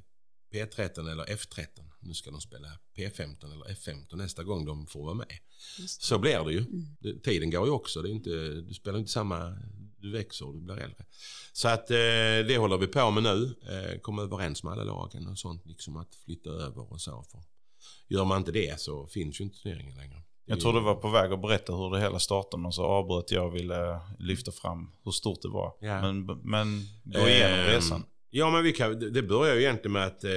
P13 eller F13. Nu ska de spela P15 eller F15 nästa gång de får vara med. Så blir det ju. Mm. Tiden går ju också. Det är inte, du spelar inte samma... Du växer och du blir äldre. Så att eh, det håller vi på med nu. Eh, komma överens med alla lagen och sånt. Liksom att flytta över och så. För gör man inte det så finns ju inte turneringen längre. Jag tror du var på väg att berätta hur det hela startade men så avbröt jag och ville lyfta fram hur stort det var. Ja. Men, men gå igenom Ehm, resan. Ja, men vi kan, det- börjar ju egentligen med att eh,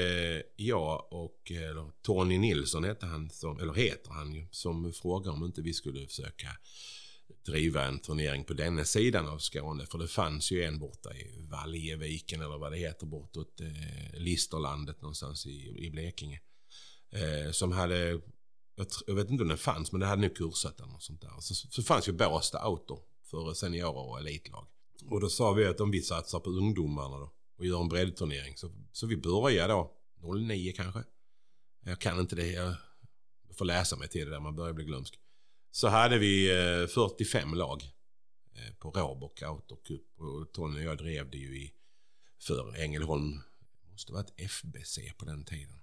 jag och eh, eller, Tony Nilsson heter han, som, eller heter han ju, som frågar om inte vi skulle försöka driva en turnering på denna sidan av Skåne. För det fanns ju en borta i Valjeviken eller vad det heter bortåt eh, Listerlandet någonstans i, i Blekinge. Eh, som hade, jag, jag vet inte om den fanns, men det hade nog kursat den och sånt där. Så, så fanns ju Båstad Outdoor för seniorer och elitlag. Och då sa vi att om vi satsar på ungdomarna då och gör en breddturnering. Så, så vi börjar då 09 kanske. Jag kan inte det. Jag får läsa mig till det där. Man börjar bli glömsk. Så hade vi eh, 45 lag eh, på Råbock Outdoor Cup. Och Tony och jag drev det ju i för Ängelholm. Det måste varit FBC på den tiden.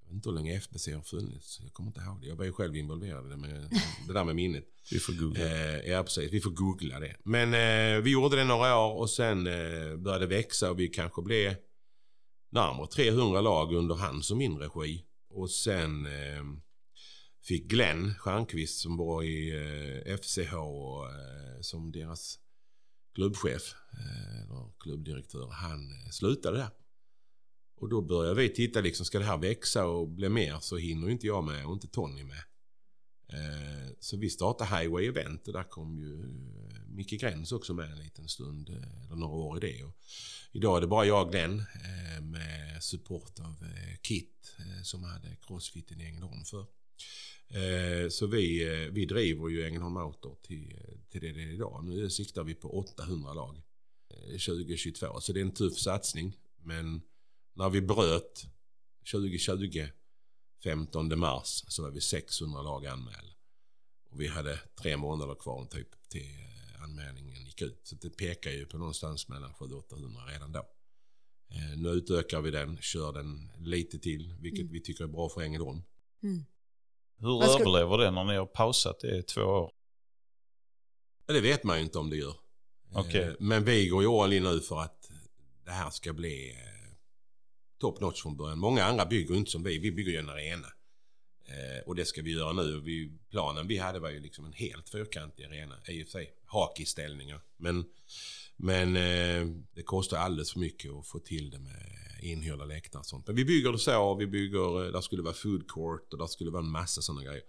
Jag vet inte hur länge FBC har funnits. Jag kommer inte ihåg det. Jag var ju själv involverad i det, med, [laughs] det där med minnet. Vi får googla. Eh, ja, precis. Vi får googla det. Men eh, vi gjorde det några år och sen eh, började det växa och vi kanske blev närmare 300 lag under hans och min regi. Och sen eh, fick Glenn Stjernqvist som var i eh, FCH eh, som deras klubbchef, eh, eller klubbdirektör, han slutade där. Och då började vi titta, liksom, ska det här växa och bli mer så hinner inte jag med och inte Tony med. Så vi startade Highway Event och där kom ju Micke Gräns också med en liten stund, eller några år i det. Och idag är det bara jag och Glenn med support av Kit som hade crossfiten i Ängelholm för. Så vi, vi driver ju Ängelholm Outdoor till, till det det är idag. Nu siktar vi på 800 lag 2022. Så det är en tuff satsning. Men när vi bröt 2020 15 mars så var vi 600 lag anmälda. Och vi hade tre månader kvar typ till eh, anmälningen gick ut. Så det pekar ju på någonstans mellan 700-800 redan då. Eh, nu utökar vi den, kör den lite till, vilket mm. vi tycker är bra för Ängelholm. Mm. Hur ska... överlever det när ni har pausat det i två år? Det vet man ju inte om det gör. Okay. Eh, men vi går ju all in nu för att det här ska bli top notch från början. Många andra bygger inte som vi. Vi bygger ju en arena. Eh, och det ska vi göra nu. Vi, planen vi hade var ju liksom en helt fyrkantig arena. I och för sig hockeyställningar. Men, men eh, det kostar alldeles för mycket att få till det med inhyrda läktare och sånt. Men vi bygger det så. Vi bygger, eh, där skulle vara food court och där skulle vara en massa sådana grejer.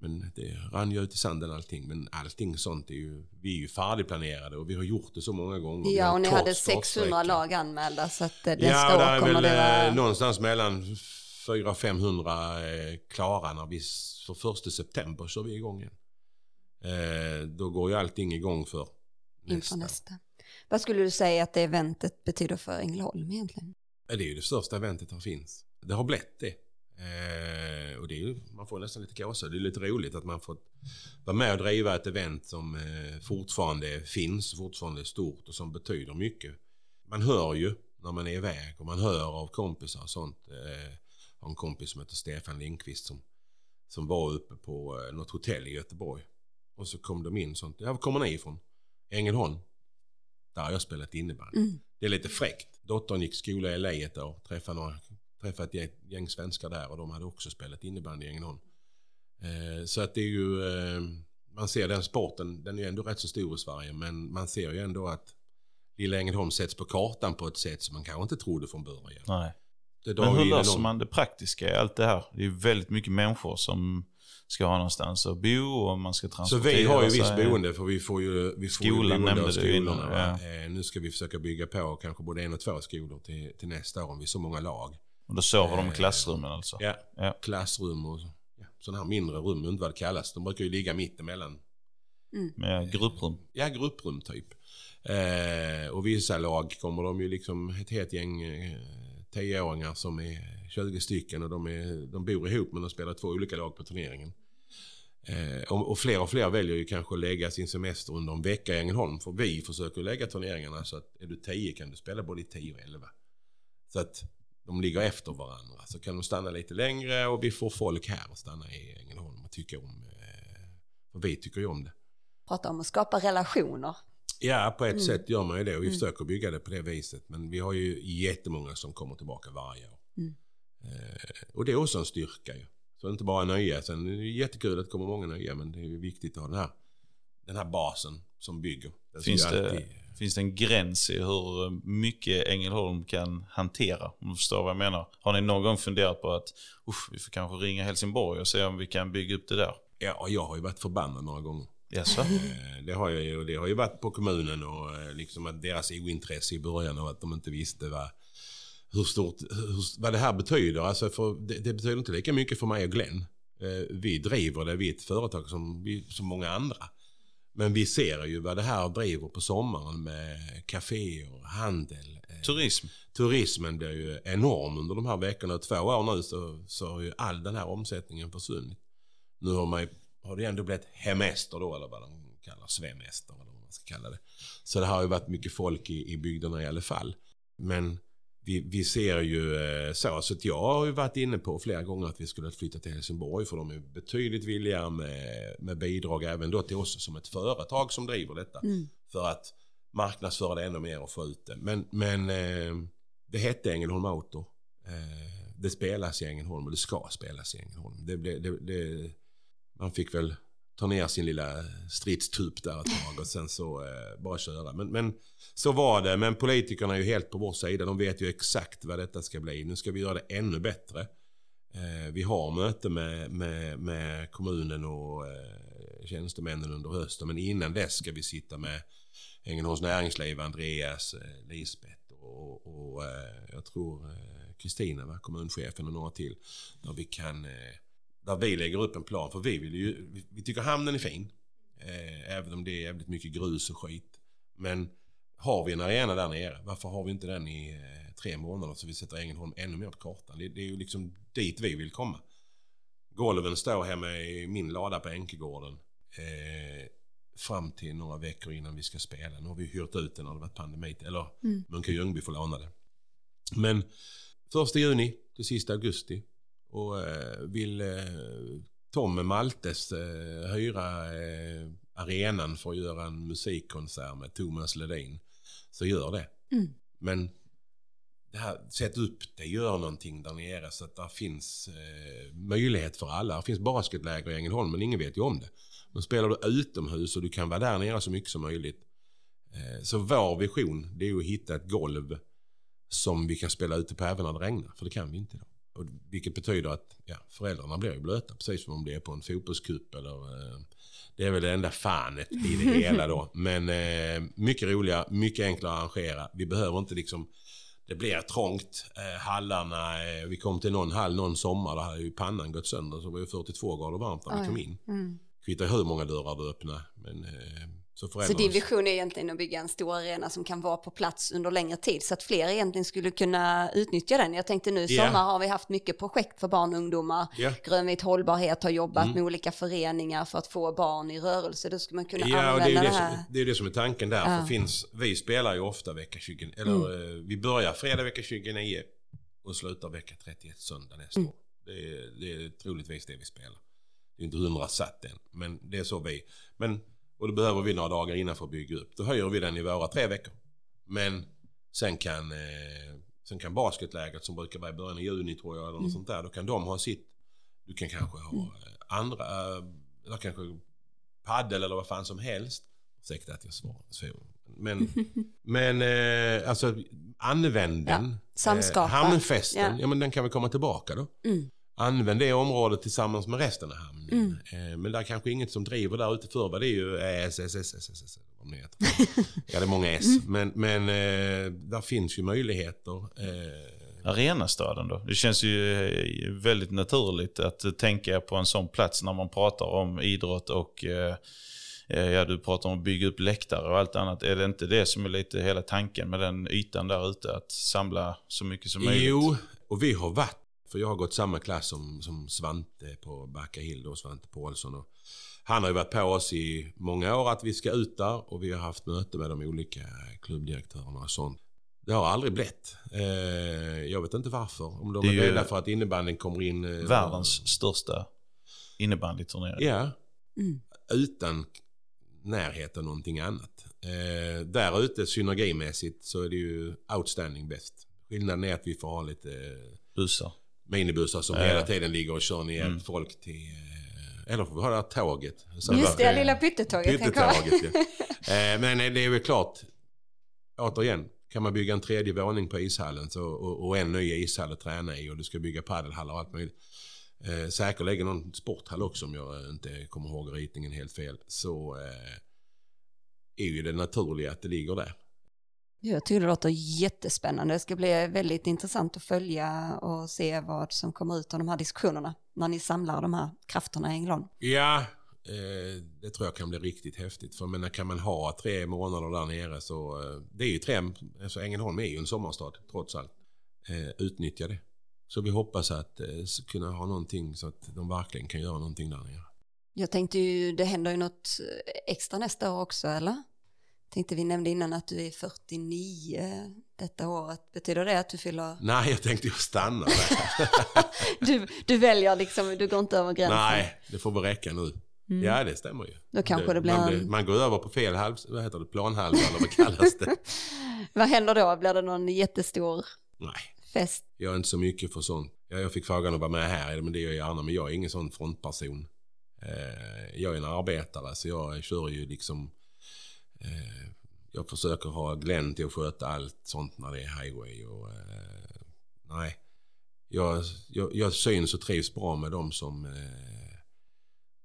Men det rann ju ut i sanden allting. Men allting sånt är ju, vi är ju färdigplanerade och vi har gjort det så många gånger. Ja, och ni hade 600 lag anmälda så att nästa ja, år kommer det vara... Eh, någonstans mellan 400-500 eh, klara när vi, för första september kör vi igång igen. Eh, då går ju allting igång för. Inför nästa. Vad skulle du säga att det eventet betyder för Ängelholm egentligen? Det är ju det största eventet som finns. Det har blivit det. Eh, och det är ju, man får nästan lite gåshud. Det är lite roligt att man får vara med och driva ett event som eh, fortfarande finns, fortfarande är stort och som betyder mycket. Man hör ju när man är iväg och man hör av kompisar och sånt. Eh, har en kompis som heter Stefan Lindqvist som, som var uppe på eh, något hotell i Göteborg. Och så kom de in sånt. Ja, var kommer ni ifrån? Ängelholm. Där har jag spelat innebandy. Mm. Det är lite fräckt. Dottern gick skola i LA ett år. Träffade några träffat ett gäng svenskar där och de hade också spelat innebandy i Ängelholm. Eh, så att det är ju, eh, man ser den sporten, den är ju ändå rätt så stor i Sverige men man ser ju ändå att lilla Ängelholm sätts på kartan på ett sätt som man kanske inte trodde från början. Nej. Men hur löser man det praktiska i allt det här? Det är ju väldigt mycket människor som ska ha någonstans att bo och man ska transportera Så vi har ju visst boende för vi får ju vi får Skolan ju nämnde du innan. Ja. Eh, nu ska vi försöka bygga på kanske både en och två skolor till, till nästa år om vi är så många lag. Och då sover de i klassrummen alltså? Ja, ja. klassrum och ja, sådana här mindre rum, jag inte vad det kallas. De brukar ju ligga mittemellan. Mm. Med grupprum? Ja, grupprum typ. Eh, och vissa lag kommer de ju liksom ett helt gäng eh, tioåringar som är 20 stycken och de, är, de bor ihop men de spelar två olika lag på turneringen. Eh, och, och, fler och fler väljer ju kanske att lägga sin semester under en vecka i Ängelholm. För vi försöker lägga turneringarna så att är du 10 kan du spela både i 10 och 11. Så att de ligger efter varandra. Så kan de stanna lite längre och vi får folk här att stanna i Ängelholm och tycka om, eh, för vi tycker ju om det. Prata om att skapa relationer. Ja, på ett mm. sätt gör man ju det och vi mm. försöker bygga det på det viset. Men vi har ju jättemånga som kommer tillbaka varje år. Mm. Eh, och det är också en styrka ju. Så inte bara nöja. Sen är det jättekul att det kommer många nya men det är viktigt att ha den här, den här basen som bygger. Finns det, alltid finns det en gräns i hur mycket Ängelholm kan hantera? Om du förstår vad jag menar. Har ni någon gång funderat på att vi får kanske ringa Helsingborg och se om vi kan bygga upp det där? Ja, jag har ju varit förbannad några gånger. Yes, eh, det har jag ju. Det har ju varit på kommunen och eh, liksom att deras ointresse i början och att de inte visste vad, hur stort, hur, vad det här betyder. Alltså för det, det, betyder inte lika mycket för mig och Glenn. Eh, vi driver det, vi är ett företag som, vi, som många andra. Men vi ser ju vad det här driver på sommaren med kaféer, handel. Eh, Turism. Turismen blir ju enorm under de här veckorna. Två år nu så, så har ju all den här omsättningen försvunnit. Nu har, man, har det ändå blivit hemester då, eller vad de kallar svemester, eller vad man ska kalla det. Så det har ju varit mycket folk i, i bygderna i alla fall. Men vi, vi ser ju eh, så. Så jag har ju varit inne på flera gånger att vi skulle flytta till Helsingborg för de är betydligt villigare med, med bidrag även då till oss som ett företag som driver detta. Mm. För att marknadsföra det ännu mer och få ut det. Men, men eh, det hette Ängelholm Auto. Eh, det spelas i Ängelholm och det ska spelas i Ängelholm. Det, det, det, man fick väl ta ner sin lilla stridstup där ett tag och sen så eh, bara köra. Men, men så var det. Men politikerna är ju helt på vår sida. De vet ju exakt vad detta ska bli. Nu ska vi göra det ännu bättre. Eh, vi har möte med, med, med kommunen och eh, tjänstemännen under hösten. Men innan dess ska vi sitta med Ängelholms näringsliv, Andreas, eh, Lisbeth och, och eh, jag tror eh, Kristina, kommunchefen och några till. Där vi kan eh, där vi lägger upp en plan. För vi, vill ju, vi tycker hamnen är fin. Eh, även om det är jävligt mycket grus och skit. Men har vi en arena där nere, varför har vi inte den i eh, tre månader så vi sätter Ängelholm ännu mer på kartan? Det, det, är ju liksom dit vi vill komma. Golven står hemma i min lada på Enkegården. Eh, fram till några veckor innan vi ska spela. Nu har vi hyrt ut den när det varit pandemi. Eller mm. Munke Ljungby får låna det. Men första juni till sista augusti och eh, vill eh, Tom Maltes eh, hyra arenan för att göra en musikkonsert med Thomas Ledin så gör det. Mm. Men det här, sätt upp det, gör någonting där nere så att det finns eh, möjlighet för alla. Det finns basketläger i Ängelholm men ingen vet ju om det. Men spelar du utomhus och du kan vara där nere så mycket som möjligt. Eh, så vår vision det är att hitta ett golv som vi kan spela ute på även när det regnar. För det kan vi inte idag. Och vilket betyder att ja, föräldrarna blir ju blöta precis som om det är på en fotbollscup eller eh, det är väl det enda fanet i det [laughs] hela då. Men eh, mycket roligare, mycket enklare att arrangera. Vi behöver inte liksom det blir trångt. Eh, hallarna, eh, vi kom till någon hall någon sommar, där hade ju pannan gått sönder. Så det var ju 42 grader varmt när vi kom in. Mm. Kvittar hur många dörrar du öppnar. Men eh, så, så din vision är egentligen att bygga en stor arena som kan vara på plats under längre tid så att fler egentligen skulle kunna utnyttja den. Jag tänkte nu i yeah. sommar har vi haft mycket projekt för barn och ungdomar. Yeah. Grönvit hållbarhet har jobbat mm. med olika föreningar för att få barn i rörelse. Då skulle man kunna ja, använda det, är det, det här. Som, det är det som är tanken där. Ja. För finns, vi spelar ju ofta vecka 20, eller mm. Vi börjar fredag vecka 29 och slutar vecka 31 söndag nästa mm. år. Det är, det är troligtvis det vi spelar. Det är inte hundra satt än, men det är så vi. Men och då behöver vi några dagar innan för att bygga upp. Då höjer vi den i våra tre veckor. Men sen kan, eh, sen kan basketläget som brukar vara i början av juni tror jag, eller något mm. sånt där. Då kan de ha sitt. Du kan kanske ha mm. andra, eller kanske paddel eller vad fan som helst. Ursäkta att jag svarar. Men, [laughs] men eh, alltså använd den. Ja, samskapa. Eh, hamnfesten, ja. ja. men den kan väl komma tillbaka då. Mm använd det området tillsammans med resten av hamnen. Mm. Men det är kanske inget som driver där ute för det är ju SSSSS. Om ni vet. ja, det är många S. Men, men eh, där finns ju möjligheter. Eh. Arenastaden då? Det känns ju väldigt naturligt att tänka på en sån plats när man pratar om idrott och Ja, du pratar om att bygga upp läktare och allt annat. Är det inte det som är lite hela tanken med den ytan där ute? Att samla så mycket som möjligt? Jo, och vi har varit för jag har gått samma klass som, som Svante på Backahill och Svante Paulsson. Och han har ju varit på oss i många år att vi ska ut där och vi har haft möte med de olika klubbdirektörerna och sånt. Det har aldrig blivit. Eh, jag vet inte varför. Om de det är, är rädda för att innebandyn kommer in. Eh, världens och... största innebandyturnering. Ja. Mm. Utan närhet av någonting annat. Eh, där ute synergimässigt så är det ju outstanding bäst. Skillnaden är att vi får ha lite... Bussar minibussar som hela tiden ligger och kör ner mm. folk till... Eh, eller får vi ha det här tåget. Så Just det, lilla pyttetåget. pyttetåget ja. [laughs] Eh, men det är väl klart, återigen, kan man bygga en tredje våning på ishallen så, och, och en ny ishall att träna i och du ska bygga padelhallar och allt möjligt. Eh, säkerligen någon sporthall också om jag inte kommer ihåg ritningen helt fel. Så eh, är ju det naturliga att det ligger där. Jag tycker det låter jättespännande. Det ska bli väldigt intressant att följa och se vad som kommer ut av de här diskussionerna när ni samlar de här krafterna i Ängelholm. Ja, eh, det tror jag kan bli riktigt häftigt. För menar, kan man ha tre månader där nere så... Eh, det är ju tre... Alltså Ängelholm är ju en sommarstad trots allt. Eh, utnyttja det. Så vi hoppas att kunna ha någonting så att de verkligen kan göra någonting där nere. Jag tänkte ju, det händer ju något extra nästa år också, eller? Tänkte vi nämnde innan att du är 49 detta året. Betyder det att du fyller... Nej, jag tänkte ju stanna där. [laughs] du, du väljer liksom, du går inte över gränsen? Nej, det får väl räcka nu. Mm. Ja, det stämmer ju. Då kanske det, det blir man, blir, man går över på fel halv, vad heter det, planhalva eller vad kallas det? [laughs] vad händer då? Blir det någon jättestor Nej. fest? Jag är inte så mycket för sånt. Jag, jag fick frågan att vara med här, men det gör jag gärna, men jag är ingen sån frontperson. Eh, jag är en arbetare så jag kör ju liksom... Eh, jag försöker ha Glenn till att sköta allt sånt när det är highway. Och, eh, nej, jag, jag, jag syns och trivs bra med dem som, eh,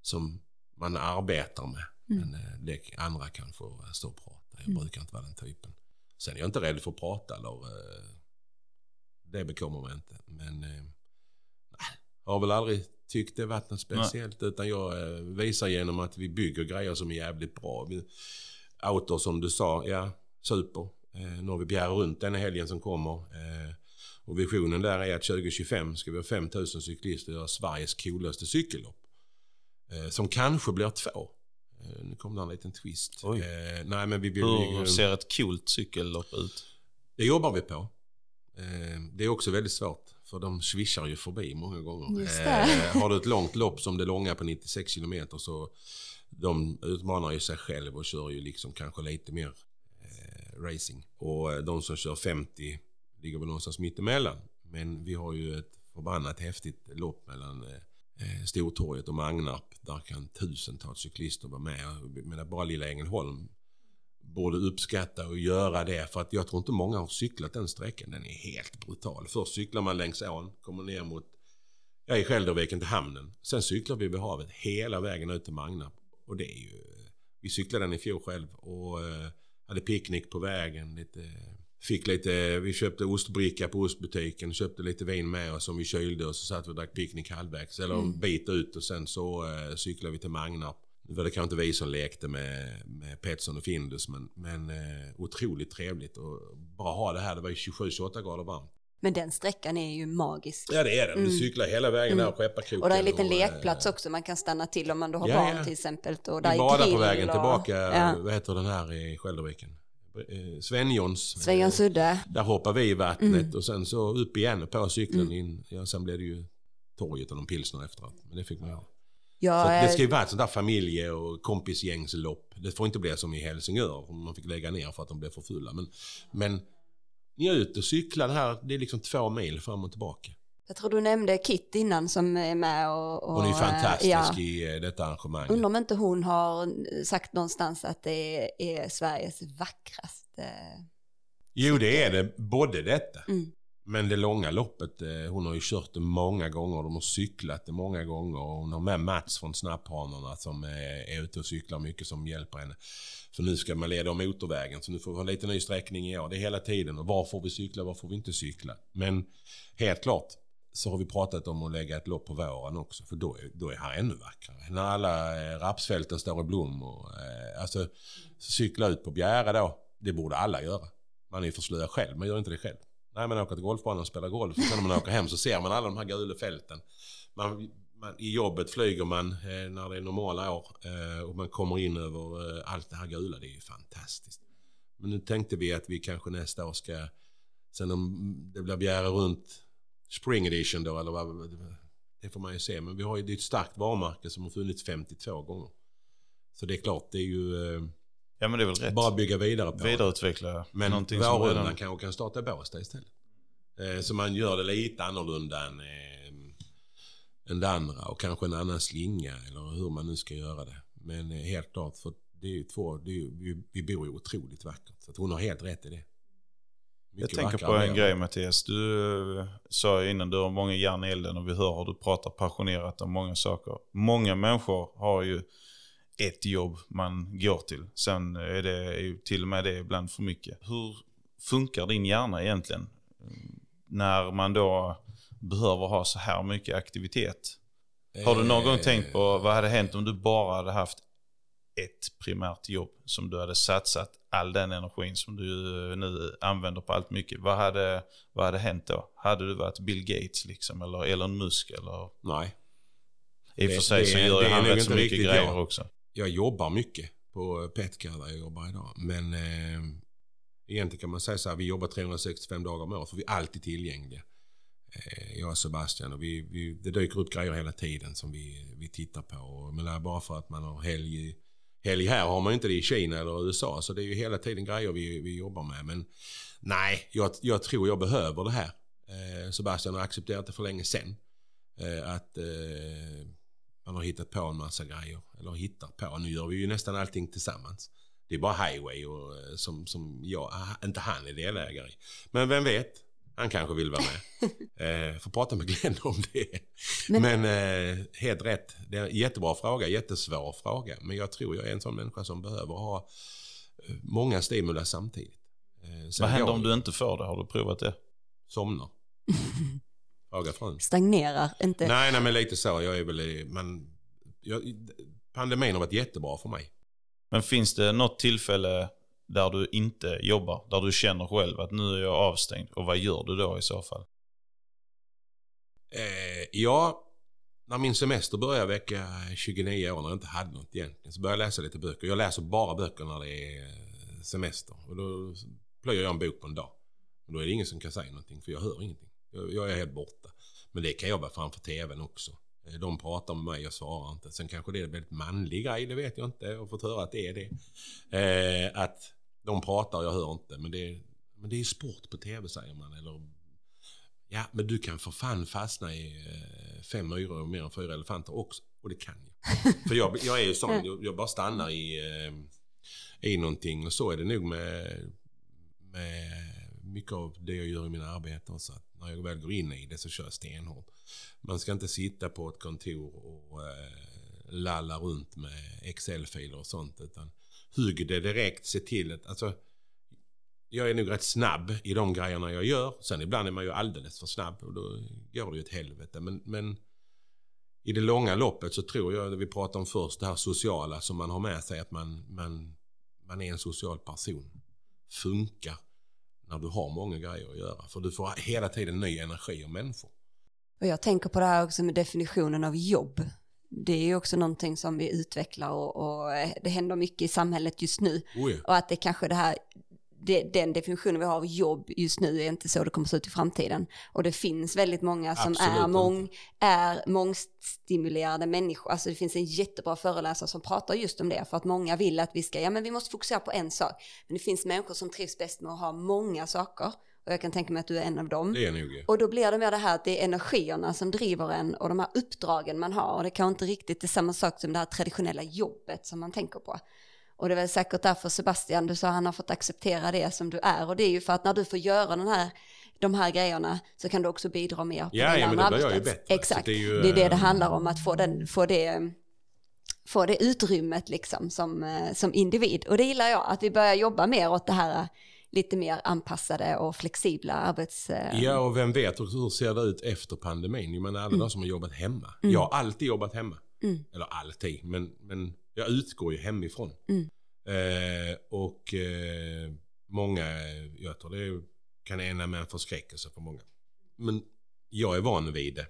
som man arbetar med. Mm. Men eh, det, andra kan få stå och prata. Jag mm. brukar inte vara den typen. Sen är jag inte rädd för att prata. Eller, eh, det bekommer mig inte. Men eh, har väl aldrig tyckt det varit något speciellt. Nej. Utan jag eh, visar genom att vi bygger grejer som är jävligt bra. Vi, Outdoor som du sa, ja super. Eh, nu har vi Bjäre runt den helgen som kommer. Eh, och visionen där är att 2025 ska vi ha 5000 cyklister och göra Sveriges coolaste cykellopp. Eh, som kanske blir två. Eh, nu kom det en liten twist. Eh, nej, men vi vill, Hur ser ett coolt cykellopp ut? Det jobbar vi på. Det är också väldigt svårt. För de swishar ju förbi många gånger. Eh, har du ett långt lopp som det långa på 96 km så de utmanar ju sig själv och kör ju liksom kanske lite mer eh, racing. Och eh, de som kör 50 ligger väl någonstans mittemellan. Men vi har ju ett förbannat häftigt lopp mellan eh, eh Stortorget och Magnarp. Där kan tusentals cyklister vara med. Men bara lilla Ängelholm borde uppskatta och göra det. För att jag tror inte många har cyklat den sträckan. Den är helt brutal. Först cyklar man längs ån, kommer ner mot ja, i Skälderviken till hamnen. Sen cyklar vi vid havet hela vägen ut till Magnarp. Och det är ju... Vi cyklade den i fjol själv och uh, hade picknick på vägen. Lite, fick lite, vi köpte ostbricka på ostbutiken, köpte lite vin med oss som vi kylde och så satt vi och drack picknick halvvägs. Eller en mm. bit ut och sen så uh, cyklade vi till Magnarp. Nu var det kanske inte vi som lekte med, med Petson och Findus men, men uh, otroligt trevligt och bara ha det här. Det var ju 27-28 grader varmt. Men den sträckan är ju magisk. Ja det är den. Du mm. cyklar hela vägen mm. där och skeppar kroken. Och det är en liten och, lekplats också. Man kan stanna till om man då har ja, barn ja. till exempel. Och där Vi badar på vägen och, tillbaka. Ja. Vad heter den här i Skälderviken? Eh, Svenjons. Svenjons udde. Där hoppar vi i vattnet mm. och sen så upp igen på cykeln mm. in. Ja, sen blev det ju torget och någon pilsner efteråt. Men det fick man göra. Ja, så det ska ju vara ett sånt där familje och kompisgängslopp. Det får inte bli som i Helsingör. Man fick lägga ner för att de blev för fulla. Men, men njut och cykla det här. Det är liksom två mil fram och tillbaka. Jag tror du nämnde Kit innan som är med och... och hon är fantastisk ja. i eh, detta arrangemang. Undrar om inte hon har sagt någonstans att det är Sveriges vackraste... Jo, det är det. Både detta. Mm. Men det långa loppet, eh, hon har ju kört det många gånger. De har cyklat det många gånger. Och hon har med Mats från Snapphanorna som eh, är ute och cyklar mycket som hjälper henne. För nu ska man leda om motorvägen. Så nu får vi ha lite ny sträckning i år. Det är hela tiden. Och var får vi cykla, var får vi inte cykla? Men helt klart så har vi pratat om att lägga ett lopp på våren också. För då är, då är här ännu vackrare. När alla eh, rapsfälten står i blom. Och, eh, alltså, cykla ut på Bjäre då. Det borde alla göra. Man är ju för slö själv, man gör inte det själv. Nej, man åker till golfbanan och spelar golf. Och sen när man åker hem så ser man alla de här gula fälten. Man, man, I jobbet flyger man eh, när det är normala år eh, och man kommer in över eh, allt det här gula. Det är ju fantastiskt. Men nu tänkte vi att vi kanske nästa år ska, sen om det blir Bjära runt Spring Edition då, eller vad, det får man ju se. Men vi har ju, det är ett starkt varumärke som har funnits 52 gånger. Så det är klart, det är ju... Eh, Eh, ja men det är väl rätt. Bara bygga vidare på Vidareutveckla Men någonting som redan... kanske kan starta Båstad istället. Eh, så man gör det lite annorlunda än, eh, än det andra. Och kanske en annan slinga eller hur man nu ska göra det. Men eh, helt klart, för det är ju två, är ju, vi, vi bor ju otroligt vackert. Så hon har helt rätt i det. Mycket jag tänker på en grej Mattias. Du sa innan du har många järn i elden och vi hör hur du pratar passionerat om många saker. Många människor har ju ett jobb man går till. Sen är det ju till och med det ibland för mycket. Hur funkar din hjärna egentligen? när man då behöver ha så här mycket aktivitet. Har du någon gång tänkt på vad hade hänt om du bara hade haft ett primärt jobb som du hade satsat all den energin som du nu använder på allt mycket. Vad hade, vad hade hänt då? Hade du varit Bill Gates liksom eller Elon Musk eller? Nej. I och för sig så gör ju han rätt så mycket grejer jag, också. Jag jobbar mycket på Petcare där jag jobbar idag. Men eh, Egentligen kan man säga så här, vi jobbar 365 dagar om året för vi är alltid tillgängliga. Eh, jag och Sebastian och vi, vi, det dyker upp grejer hela tiden som vi, vi tittar på. Men det är bara för att man har helg, helg här har man inte det i Kina eller USA. Så det är ju hela tiden grejer vi, vi jobbar med. Men nej, jag, jag tror jag behöver det här. Eh, Sebastian har accepterat det för länge sedan. Eh, att eh, man har hittat på en massa grejer. Eller hittar på. Nu gör vi ju nästan allting tillsammans. Det är bara highway och, eh, som, som jag, inte han är delägare i. Men vem vet? Han kanske vill vara med. [laughs] eh, får prata med Glenn om det. Men, men eh, helt rätt. Det är en jättebra fråga, jättesvår fråga. Men jag tror jag är en sån människa som behöver ha eh, många stimula samtidigt. Eh, Vad händer om du inte får det? Har du provat det? Somnar. [laughs] Fråga frun. Stagnerar inte? Nej, nej, men lite så. Jag är väl, men, jag, pandemin har varit jättebra för mig. Men finns det något tillfälle där du inte jobbar? Där du känner själv att nu är jag avstängd. Och vad gör du då i så fall? Eh, ja, när min semester började vecka 29 år när jag inte hade något egentligen så började jag läsa lite böcker. Jag läser bara böcker när det är eh, semester. Och då plöjer jag en bok på en dag. Och då är det ingen som kan säga någonting för jag hör ingenting. Jag, är helt borta. Men det kan jag vara framför tvn också. Eh, de pratar med mig, jag svarar inte. Sen kanske det är en väldigt manlig grej, det vet jag inte. Jag har fått höra att det är det. Eh, att de pratar, jag hör inte. Men det, är, men det är sport på tv säger man. Eller, ja, men du kan för fan fastna i eh, fem myror och mer än fyra elefanter också. Och det kan jag. [laughs] för jag, jag är ju sån, jag, jag bara stannar i, eh, i någonting. Och så är det nog med, med mycket av det jag gör i mina arbeten. Så att när jag väl går in i det så kör jag stenhårt. Man ska inte sitta på ett kontor och eh, lalla runt med Excel-filer och sånt. Utan hugg det direkt, se till att... Alltså, jag är nog rätt snabb i de grejerna jag gör. Sen ibland är man ju alldeles för snabb och då går det ju ett helvete. Men, men i det långa loppet så tror jag, vi pratade om först, det här sociala som man har med sig, att man, man, man är en social person. Funkar när du har många grejer att göra. För du får hela tiden ny energi av människor. Och jag tänker på det här också med definitionen av jobb. Det är ju också någonting som vi utvecklar och, och det händer mycket i samhället just nu. Oh ja. Och att det kanske det här det, den definitionen vi har av jobb just nu är inte så det kommer att se ut i framtiden. Och det finns väldigt många som är, mång, är mångstimulerade människor. Alltså det finns en jättebra föreläsare som pratar just om det. För att många vill att vi ska, ja men vi måste fokusera på en sak. Men det finns människor som trivs bäst med att ha många saker. Och jag kan tänka mig att du är en av dem. Det är nog. Och då blir det mer det här att det är energierna som driver en och de här uppdragen man har. Och det kan inte riktigt är samma sak som det här traditionella jobbet som man tänker på. Och det är väl säkert därför Sebastian, du sa han har fått acceptera det som du är. Och det är ju för att när du får göra den här, de här grejerna så kan du också bidra mer på ja, ja, men då blir jag ju bättre. Exakt, det är, ju, det är, det det handlar om, att få, den, få, det, få det utrymmet liksom som, eh, som individ. Och det gillar jag, att vi börjar jobba mer åt det här lite mer anpassade och flexibla arbets... Eh, ja, och vem vet hur ser det ut efter pandemin? Jag menar alla mm. de som har jobbat hemma. Mm. Jag har alltid jobbat hemma. Mm. Eller alltid, men, men jag utgår ju hemifrån. Mm. Eh, och eh, många, jag tror det kan ena med en förskräckelse för många. Men jag är van vid det.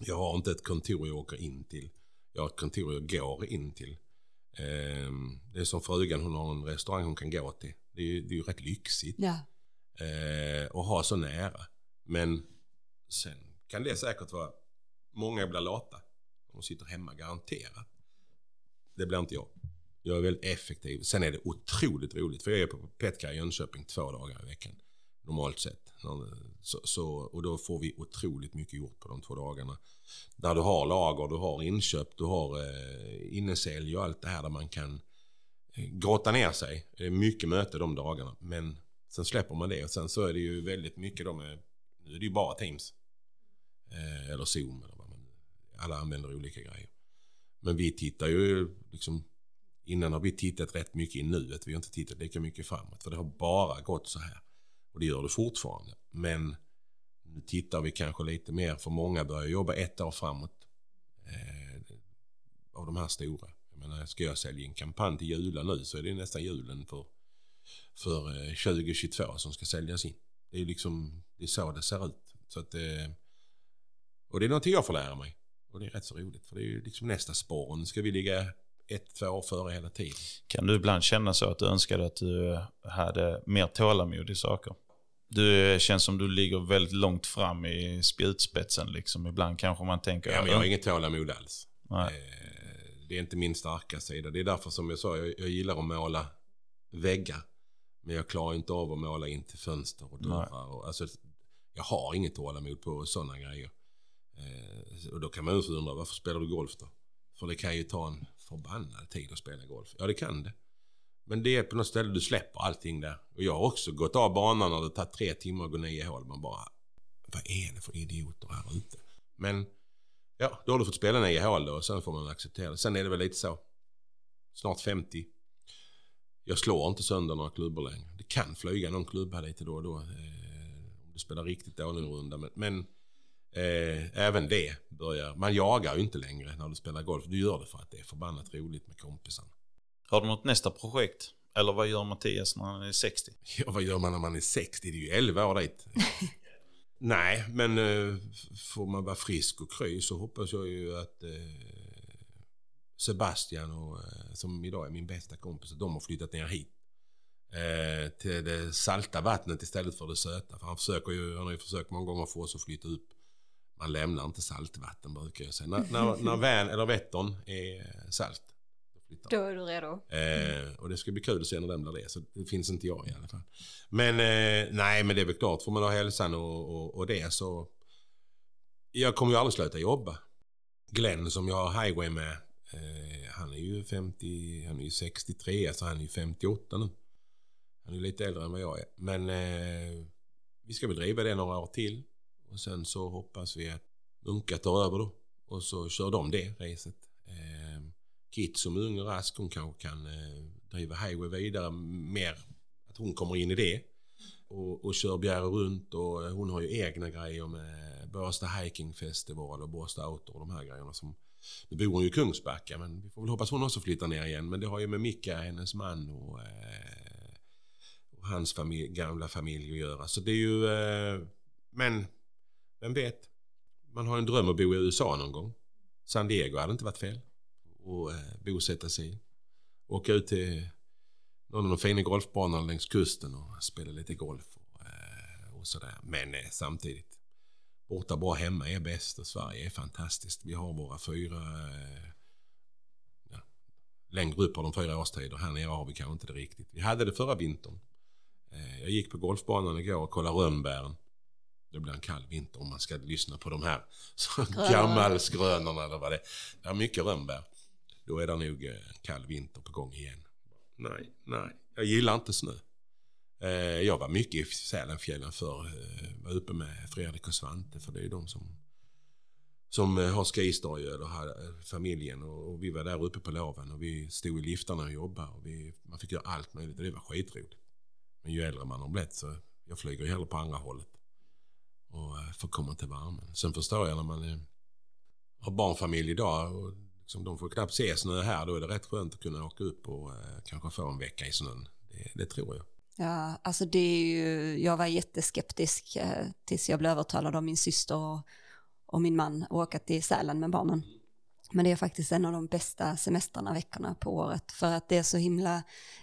Jag har inte ett kontor jag åker in till. Jag har ett kontor jag går in till. Eh, det är som frugan, hon har en restaurang hon kan gå till. Det är, det är ju rätt lyxigt. Ja. Eh, och ha så nära. Men sen kan det säkert vara, många blir lata. De sitter hemma garanterat. Det blir inte jag. Jag är väldigt effektiv. Sen är det otroligt roligt för jag är på Petka i Jönköping två dagar i veckan. Normalt sett. Så, så, och då får vi otroligt mycket gjort på de två dagarna. Där du har lager, du har inköp, du har eh, innesälj och allt det här där man kan eh, grotta ner sig. Det är mycket möte de dagarna. Men sen släpper man det och sen så är det ju väldigt mycket de är, nu är det ju bara Teams. Eh, eller Zoom eller vad man Alla använder olika grejer. Men vi tittar ju liksom Innan har vi tittat rätt mycket i nuet. Vi har inte tittat lika mycket framåt. För det har bara gått så här. Och det gör det fortfarande. Men nu tittar vi kanske lite mer. För många börjar jobba ett år framåt. Eh, av de här stora. Jag menar, ska jag sälja en kampanj till julen nu så är det nästan julen för, för eh, 2022 som ska säljas in. Det är liksom, det är så det ser ut. Så att, eh, och det är någonting jag får lära mig. Och det är rätt så roligt. För det är ju liksom nästa spår. Nu ska vi ligga ett, två år före hela tiden. Kan du ibland känna så att du önskade att du hade mer tålamod i saker? Du känns som du ligger väldigt långt fram i spjutspetsen. Liksom. Ibland kanske man tänker... Ja, men jag har inget tålamod alls. Nej. Eh, det är inte min starka sida. Det är därför som jag sa, jag, jag gillar att måla väggar. Men jag klarar inte av att måla in till fönster och dörrar. Och, alltså, jag har inget tålamod på sådana grejer. Eh, och då kan man ju undra, varför spelar du golf då? För det kan ju ta en förbannad tid att spela golf. Ja, det kan det. Men det är på något ställe du släpper allting där. Och jag har också gått av banan och det tagit tre timmar att gå nio hål. Man bara, vad är det för idioter här ute? Men ja, då har du fått spela nio hål då och sen får man acceptera det. Sen är det väl lite så. Snart 50. Jag slår inte sönder några klubbor längre. Det kan flyga någon klubba lite då och då. Eh, om du spelar riktigt dålig runda. Men, men eh, även det börjar... Man jagar ju inte längre när du spelar golf. Du gör det för att det är förbannat roligt med kompisarna. Har du något nästa projekt? Eller vad gör Mattias när han är 60? [laughs] Ja, vad gör man när man är 60? Det är ju 11 år dit. [laughs] Nej, men eh, får man vara frisk och kry så hoppas jag ju att eh, Sebastian, och, eh, som idag är min bästa kompis, de har flyttat ner hit. Eh, till det salta vattnet istället för det söta. För han, försöker ju, han har ju försökt många gånger få oss att flytta upp. Man lämnar inte saltvatten brukar jag säga. När, när, när Vän eller Vättern är salt, då är du redo. Eh, och det ska bli kul att se när den blir det. Så det finns inte jag i alla fall. Men eh, nej, men det är väl klart. Får man ha hälsan och, och, och det så... Jag kommer ju aldrig sluta jobba. Glenn som jag har highway med. Eh, han är ju 50, han är ju 63, så han är ju 58 nu. Han är lite äldre än vad jag är. Men eh, vi ska väl driva det några år till. Och sen så hoppas vi att Munka tar över då. Och så kör de det racet. Eh, Kit som ung och rask, hon kanske kan eh, driva highway vidare mer. Att hon kommer in i det. Och, och kör Bjäre runt och eh, hon har ju egna grejer med Båstad Hiking Festival och Båstad Outdoor och de här grejerna som nu bor hon ju i Kungsbacka men vi får väl hoppas hon också flyttar ner igen. Men det har ju med Micka, hennes man och, eh, och hans familj, gamla familj att göra. Så det är ju... Eh, men, vem vet? Man har en dröm att bo i USA någon gång. San Diego hade inte varit fel och eh, bosätta sig i. Åka ut till någon av de fina golfbanorna längs kusten och spela lite golf och, eh, och sådär. Men eh, samtidigt, borta bra hemma är bäst och Sverige är fantastiskt. Vi har våra fyra ja, längre upp har de fyra årstider. Här nere har vi kanske inte det riktigt. Vi hade det förra vintern. Jag gick på golfbanan igår och kollade rönnbären. Det blir en kall vinter om man ska lyssna på de här [laughs] gammalsgrönorna eller vad det är. Det är mycket rönnbär. Då är det nog en kall vinter på gång igen. Nej, nej. Jag gillar inte snö. Eh, jag var mycket i Sälenfjällen för eh, var uppe med Fredrik och Svante för det är de som som eh, har skistar eller har familjen och vi var där uppe på loven och vi stod i liftarna och jobbade och vi, man fick göra allt möjligt och det var skitroligt. Men ju äldre man har blivit så jag flyger hellre på andra hållet och får komma till värmen. Sen förstår jag när man har barnfamilj idag och Liksom, de får knappt se snö här. Då är det rätt skönt att kunna åka upp och eh, kanske få en vecka i snön. Det, det, tror jag. Ja, alltså det är ju, jag var jätteskeptisk eh, tills jag blev övertalad av min syster och, och min man att åka till Sälen med barnen. Men det är faktiskt en av de bästa semestrarna veckorna på året för att det är så himla...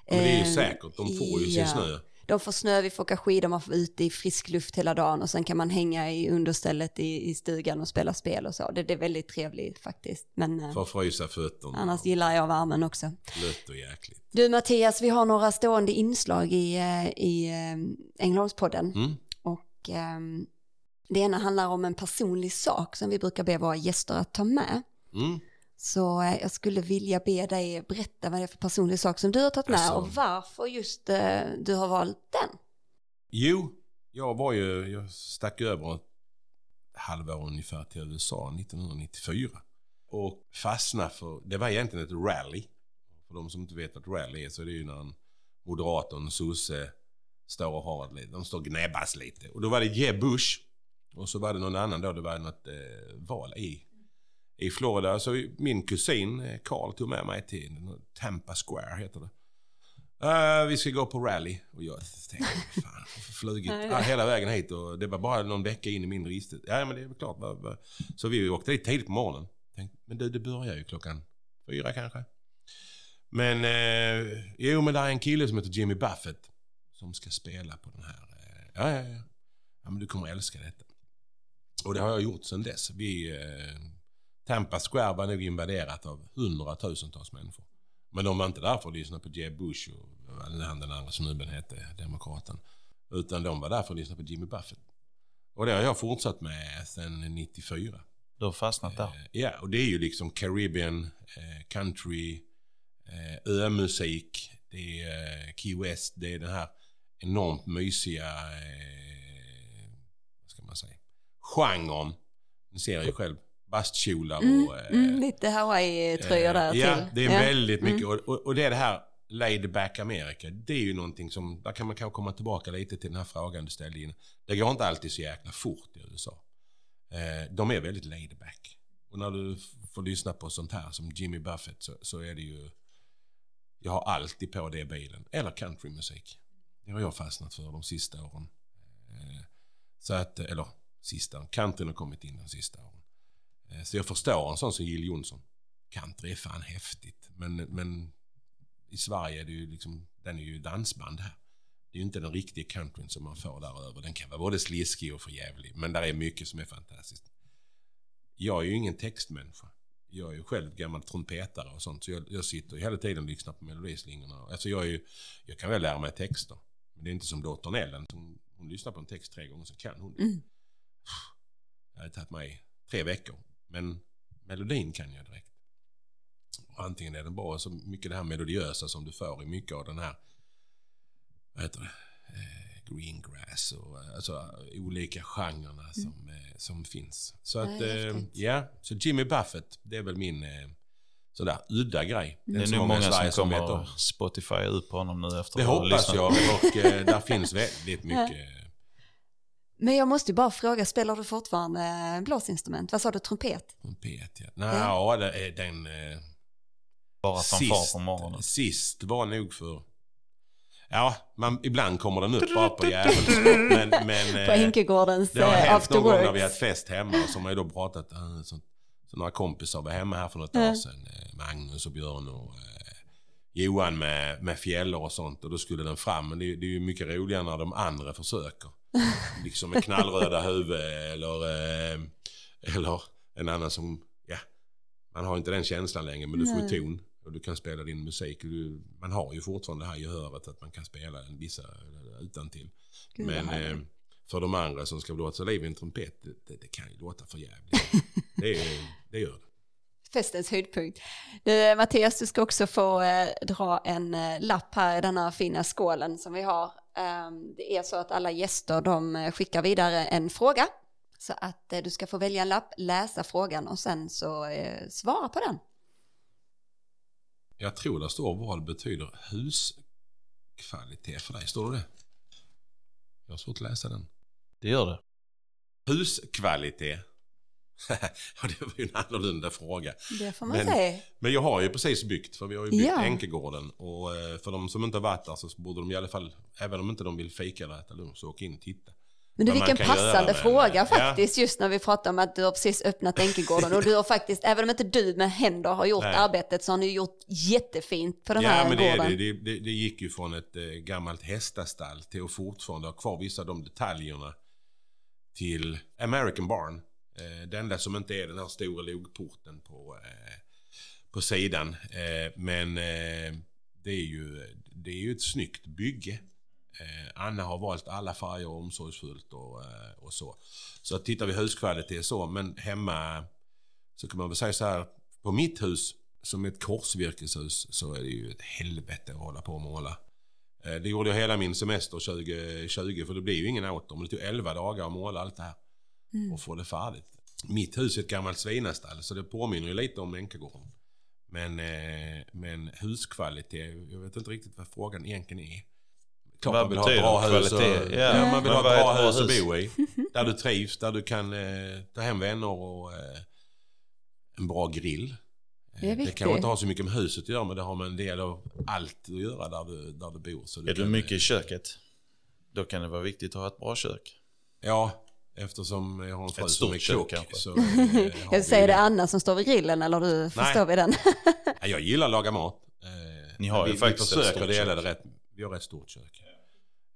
Eh, Men det är ju eh, säkert, de får ju ja, sin snö de får snö, vi får åka skidor, man får ute i frisk luft hela dagen och sen kan man hänga i understället i, i stugan och spela spel och så. Det, det är väldigt trevligt faktiskt. Men, eh, att frysa fötterna. Annars gillar jag värmen också. Lött och jäkligt. Du Mattias, vi har några stående inslag i, eh, i eh, Ängelholmspodden. Mm. Och um, det ena handlar om en personlig sak som vi brukar be våra gäster att ta med. Mm. Så eh, jag skulle vilja be dig berätta vad det är för personlig sak som du har tagit med alltså. och varför just eh, du har valt den. Jo, jag var ju, jag stack över ett halvår ungefär till USA 1994 och fastnade för, det var egentligen ett rally. För de som inte vet vad ett rally är så är det ju när en moderat och en sosse står och har lite, de står och gnäbbas lite. Och då var det Jeb Bush och så var det någon annan då, det var något eh, val i i Florida. Så min kusin eh, Carl tog med mig till Tampa Square heter det. Uh, vi ska gå på rally. Och jag tänkte, fan, flugit uh, hela vägen hit och det var bara någon vecka in i min restid. Ja, men det är väl klart. Så vi åkte dit tidigt på morgonen. Tänkte, men du, det börjar ju klockan fyra kanske. Men, uh, jo men det är en kille som heter Jimmy Buffett som ska spela på den här. Ja, ja, ja. Ja, men du kommer älska detta. Och det har jag gjort sedan dess. Vi Tampa Square var nog invaderat av hundratusentals människor. Men de var inte där för att lyssna på Jeb Bush och vad den andra snubben hette, demokraten. Utan de var där för att lyssna på Jimmy Buffett. Och det har jag fortsatt med sedan 94. Du har fastnat där. Eh, Ja, och det är ju liksom Caribbean, eh, country, eh, ömusik, det är Key West, det är den här enormt mysiga, vad ska man säga, genren. Ni ser ju själv, bastkjolar Mm, och... eh, mm, lite Hawaii-tröjor där Ja, till. det är Ja. väldigt mycket. Och, och, och det är det här laid back America. Det är ju någonting som, där kan man kanske komma tillbaka lite till den här frågan du ställde in. Det går inte alltid så jäkla fort i USA. Eh, de är väldigt laid back. Och när du får lyssna på sånt här som Jimmy Buffett så, så är det ju, jag har alltid på det bilen. Eller countrymusik. Det har jag fastnat för de sista åren. Eh, så att, eller sista, countryn har kommit in de sista åren. Eh, Så jag förstår en sån som Jill Johnson. Country är fan häftigt. Men, men i Sverige är det ju liksom, den är ju dansband här. Det är ju inte den riktiga countryn som man får där över. Den kan vara både sliskig och förjävlig. Men där är mycket som är fantastiskt. Jag är ju ingen textmänniska. Jag är ju själv gammal trumpetare och sånt. Så jag, jag sitter ju hela tiden och lyssnar på melodislingorna. Alltså jag, är ju, jag kan väl lära mig texter. Men det är inte som dottern Ellen. Som, hon lyssnar på en text tre gånger så kan hon det. Mm. Det hade tagit mig tre veckor. Men melodin kan jag direkt. Och antingen är den bra, så mycket det här melodiösa som du får i mycket av den här, vad heter det, eh, greengrass och eh, alltså olika genrerna som, eh, som finns. Så Mm. Ja, att, eh, ja, så Jimmy Buffett, det är väl min eh, sådär udda grej. Det inte är nog många som vet om. kommer Spotify ut på honom nu efter Det hoppas jag och eh, där finns väldigt mycket. Men jag måste ju bara fråga, spelar du fortfarande blåsinstrument? Vad sa du, trumpet? Trumpet, ja. Nej, ja, det är den... Eh, Bara fanfar på morgonen. sist var nog för... Ja, man, ibland kommer den upp bara på jävelskap. Men, men, På eh, Enkegårdens det har eh, hänt någon gång när vi haft fest hemma och man ju då pratat. eh, Så, så några kompisar var hemma här för något år sedan. eh, Magnus och Björn och eh, Johan med, med fjällor och sånt. Och då skulle den fram. Men det, det är ju mycket roligare när de andra försöker. Liksom med knallröda huvud eller, eh, eller en annan som, ja, man har inte den känslan längre men du får ju ton och du kan spela din musik. Du, man har ju fortfarande det här gehöret att man kan spela den vissa utan till. Gud, Men eh, för de andra som ska låta liv i en trumpet, det, det, kan ju låta för jävligt. [laughs] det, det gör det. Festens höjdpunkt. Du, Mattias, du ska också få eh, dra en eh, lapp här i denna fina skålen som vi har. Ehm, det är så att alla gäster de eh, skickar vidare en fråga. Så att eh, du ska få välja en lapp, läsa frågan och sen så eh, svara på den. Jag tror det står vad betyder huskvalitet för dig. Står det det? Jag har svårt att läsa den. Det gör det. Huskvalitet. [laughs] ja, det var ju en annorlunda fråga. Det får man Men- säga. Men jag har ju precis byggt, för vi har ju byggt Ja. Enkegården. Och eh, för de som inte har varit där så borde de i alla fall, även om inte de vill fika eller äta lunch, så åka in och titta. Men du, vilken passande fråga ja. faktiskt, just när vi pratar om att du har precis öppnat Enkegården och du har faktiskt, även om inte du med händer har gjort Nej. arbetet, så har ni gjort jättefint på den ja, här men det, gården. det, det, det, det gick ju från ett eh, gammalt hästastall till att fortfarande ha kvar vissa av de detaljerna till American Barn. Eh, det enda som inte är den här stora logporten på, eh, på sidan. Eh, men eh, det, är ju, det är ju ett snyggt bygge. Eh, Anna har valt alla färger omsorgsfullt och, eh, och så. Så tittar vi huskvalitet så, men hemma så kan man väl säga så här. På mitt hus, som är ett korsvirkeshus, så är det ju ett helvete att hålla på och måla. Det gjorde jag hela min semester 2020, för det blir ju ingen outdoor. Men det tog 11 dagar att måla allt det här och få det färdigt. Mitt hus är ett gammalt svinastall, så det påminner ju lite om Enkegården. Men, eh, men huskvalitet, jag vet inte riktigt vad frågan egentligen är. Klart Vad man vill ha ett bra hus och, kvalitet? Ja, man vill men ha ett bra bra hus att hus? bo i. [laughs] Där du trivs, där du kan eh, ta hem vänner och eh, en bra grill. Det Eh, det kanske inte har så mycket med huset att göra men det har med en del av allt att göra där du, där du bor. Så Är du mycket i köket? Då kan det vara viktigt att ha ett bra kök. Ja, eftersom jag har en fru Ett som stort är kök kock. Så, eh, [laughs] vi- Jag säger det Anna som står vid grillen eller du förstår vi den? [laughs] Ja, Jag gillar att laga mat. Eh, Ni har ju vi, faktiskt vi ett försöker stort dela kök. det rätt. Vi har ett stort kök.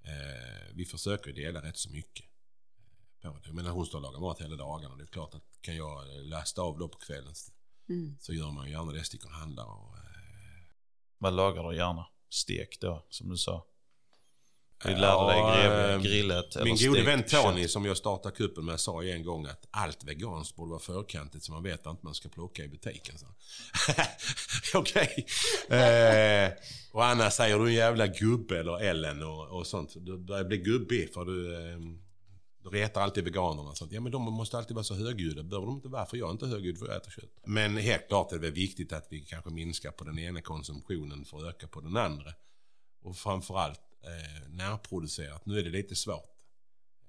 Eh, vi försöker dela rätt så mycket. På det. Jag menar hon står och lagar mat hela dagarna. Det är klart att kan jag lasta av då på kvällen Mm. så gör man gärna det. Sticker och handlar och eh, Vad lagar du gärna? Stek då, som du sa. Vi lärde dig Ja, greve, eh, grillet Min gode vän Tony kött. som jag startade kuppen med sa ju en gång att allt veganskt borde vara förkantigt så man vet att man ska plocka i butiken. [laughs] Okej. Eh, och Anna säger du en jävla gubbe eller Ellen och, och sånt. Du börjar bli gubbig för du, eh, du retar alltid veganerna. Så att, ja men de måste alltid vara så högljudda. Behöver de inte vara för jag är inte högljudd för jag äter kött. Men helt klart är det väl viktigt att vi kanske minskar på den ena konsumtionen för att öka på den andra. Och framförallt eh, närproducerat. Nu är det lite svårt.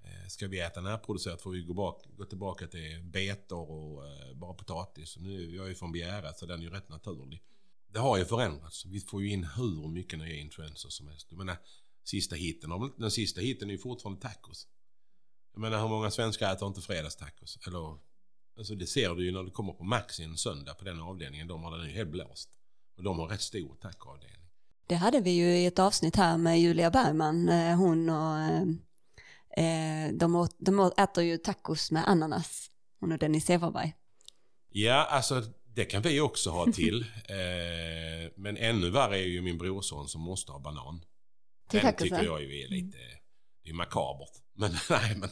Eh, ska vi äta närproducerat får vi gå, bak, gå tillbaka till betor och eh, bara potatis. Nu, jag är ju från Bjära så den är ju rätt naturlig. Det har ju förändrats. Vi får ju in hur mycket nya influenser som helst. Jag menar, sista hitten, den sista hitten är ju fortfarande tacos. Jag menar hur många svenskar äter inte fredagstacos? Eller, alltså det ser du ju när du kommer på Maxi en söndag på den avdelningen. De har den ju helt blåst. Och de har rätt stor tacoavdelning. Det hade vi ju i ett avsnitt här med Julia Bergman, eh, hon och eh, de, åt, de äter ju tacos med ananas, hon och Dennis Everberg. Ja, alltså det kan vi också ha till. [laughs] eh, men ännu värre är ju min brorson som måste ha banan. Till Den tycker jag ju är lite, det är makabert. [laughs] Men nej, men,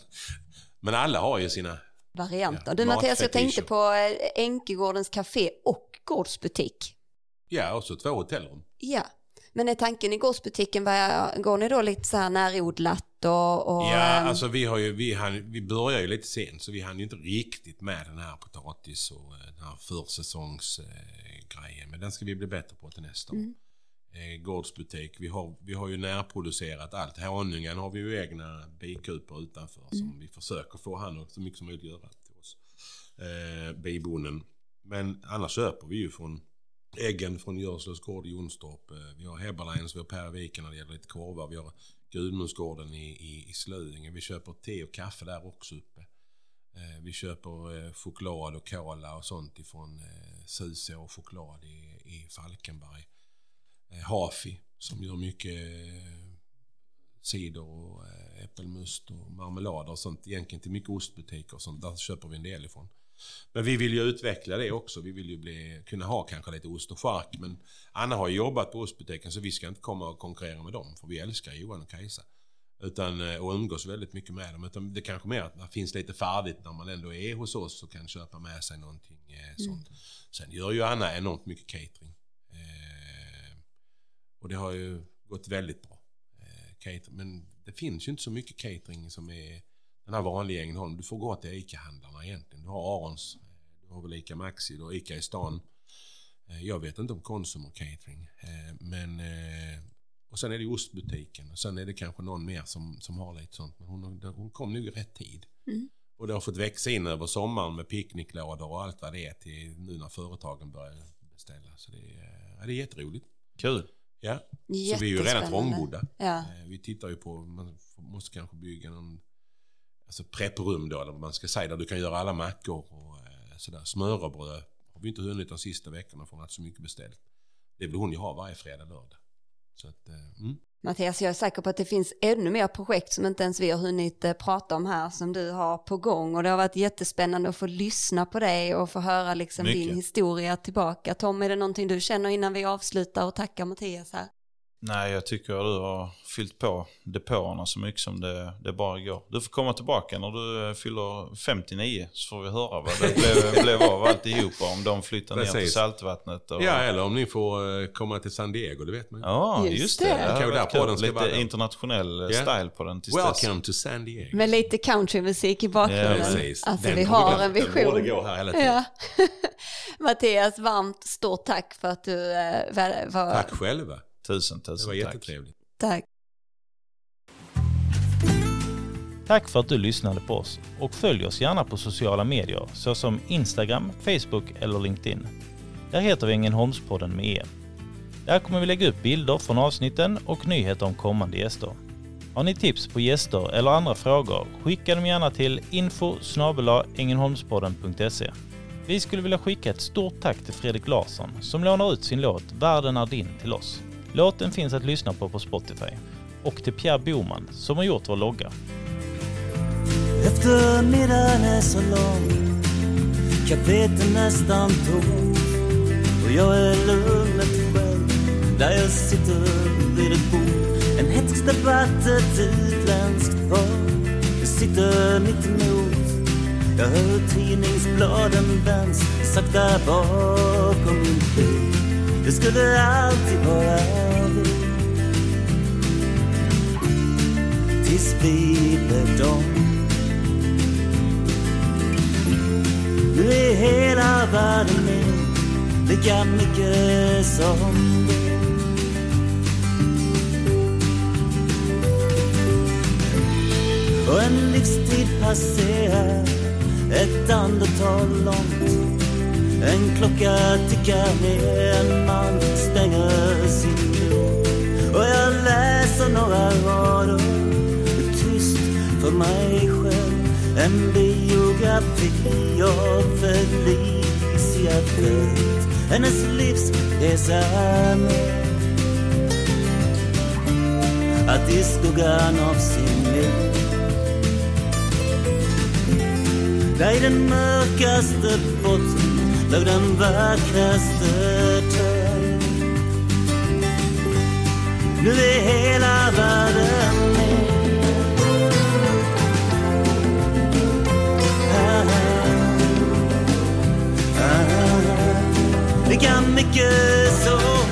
men alla har ju sina... Varianter. Ja, du Mattias, jag tänkte på eh, Enkegårdens café och gårdsbutik. Ja, och så två hotellrum. Ja, men är tanken i gårdsbutiken, vad- går ni då lite så här närodlat och... och Ja, ehm, alltså vi, har ju, vi, hann, vi börjar ju lite sent så vi hann ju inte riktigt med den här potatis och eh, den här försäsongsgrejen. Men den ska vi bli bättre på till nästa år. Mm. Eh, gårdsbutik, vi har, vi har ju närproducerat allt. Honungen har vi ju egna bikuper utanför Mm. som vi försöker få han att så mycket som möjligt göra till oss. Eh, bibonden. Men annars köper vi ju från äggen från Görslövs gård i Jonstorp. Eh, vi har Heberleins, vi har Perviken när det gäller lite korvar. Vi har Gudmundsgården i, i, i Slöinge. Vi köper te och kaffe där också uppe. Eh, vi köper eh, choklad och kola och sånt ifrån eh, Suse och choklad i, i Falkenberg. Hafi som gör mycket cider och äppelmust och marmelader och sånt. Egentligen till mycket ostbutiker och sånt. Där köper vi en del ifrån. Men vi vill ju utveckla det också. Vi vill ju bli, kunna ha kanske lite ost och chark. Men Anna har jobbat på ostbutiken så vi ska inte komma och konkurrera med dem. För vi älskar Johan och Kajsa. Utan, eh, och umgås väldigt mycket med dem. Utan det kanske mer att det finns lite färdigt när man ändå är hos oss och kan köpa med sig någonting eh, sånt. Sen gör ju Anna enormt mycket catering. Eh, och det har ju gått väldigt bra. Eh, catering. Men det finns ju inte så mycket catering som är den här vanliga Ängelholm. Du får gå till ICA-handlarna egentligen. Du har Arons, du har väl ICA Maxi, du har ICA i stan. Eh, Jag vet inte om Konsum och catering. Eh, Men, eh, och sen är det ostbutiken och sen är det kanske någon mer som, som har lite sånt. Men hon, hon kom nog i rätt tid. Mm. Och det har fått växa in över sommaren med picknicklådor och allt vad det är till nu när företagen börjar beställa. Så det är, ja, det är jätteroligt. Kul. Ja. Så vi är ju redan trångbodda. Ja. Vi tittar ju på, man måste kanske bygga någon alltså prepprum då, eller vad man ska säga, där du kan göra alla mackor och eh, sådär. Smörrebröd har vi inte hunnit de sista veckorna för att ha så mycket beställt. Det vill hon ju ha varje fredag, lördag. Så att, eh, mm. Mattias, jag är säker på att det finns ännu mer projekt som inte ens vi har hunnit eh, prata om här som du har på gång och det har varit jättespännande att få lyssna på dig och få höra liksom din historia tillbaka. Tom, är det någonting du känner innan vi avslutar och tackar Mattias här? Nej, jag tycker du har fyllt på depåerna så mycket som det, det bara går. Du får komma tillbaka när du eh, fyller 59 så får vi höra vad det blev, [laughs] blev av alltihopa. Om de flyttar ner till Precis. saltvattnet. Och... Ja, eller om ni får eh, komma till San Diego, det vet man. Ja, Just just, det. det. Det ska vara Lite då. internationell Ja. style på den tills dess. Welcome to San Diego. Med lite countrymusik i bakgrunden. Ja, Precis. Alltså Den vi borde- har en Den borde vision. gå här hela tiden. Ja. [laughs] Mattias, varmt stort tack för att du eh, var, var Tack själva. Tusen, Det var tusen tack. jättetrevligt. tack. Tack för att du lyssnade på oss och följ oss gärna på sociala medier såsom Instagram, Facebook eller LinkedIn. Där heter vi Ängelholmspodden med E. Där kommer vi lägga upp bilder från avsnitten och nyheter om kommande gäster. Har ni tips på gäster eller andra frågor, skicka dem gärna till info. Vi skulle vilja skicka ett stort tack till Fredrik Larsson som lånar ut sin låt Världen är din till oss. Låten finns att lyssna på på Spotify. Och till Pierre Boman som har gjort vår logga. Eftermiddagen är så lång. Kaféet är nästan tomt Och jag är lugnet själv. Där jag sitter vid ett bord. En hätsk debatt ett utländskt par jag sitter mitt emot. Jag hör tidningsbladen vänds. Sakta bakom min bil. Det skulle alltid vara vi Tills vi blev dem. Nu är hela världen min Lika mycket som. Din Och en livstid passerar. Ett andetag långt. En klocka tickar ner En man stänger sin dörr. Och jag läser några rader. Tyst för mig själv. En biografi av Felicia Fält. Hennes livsresa med Att i skuggan av sin liv Där i den mörkaste botten blev den vackraste törn Nu är hela världen med. Ah, ah, ah, ah. Lika mycket som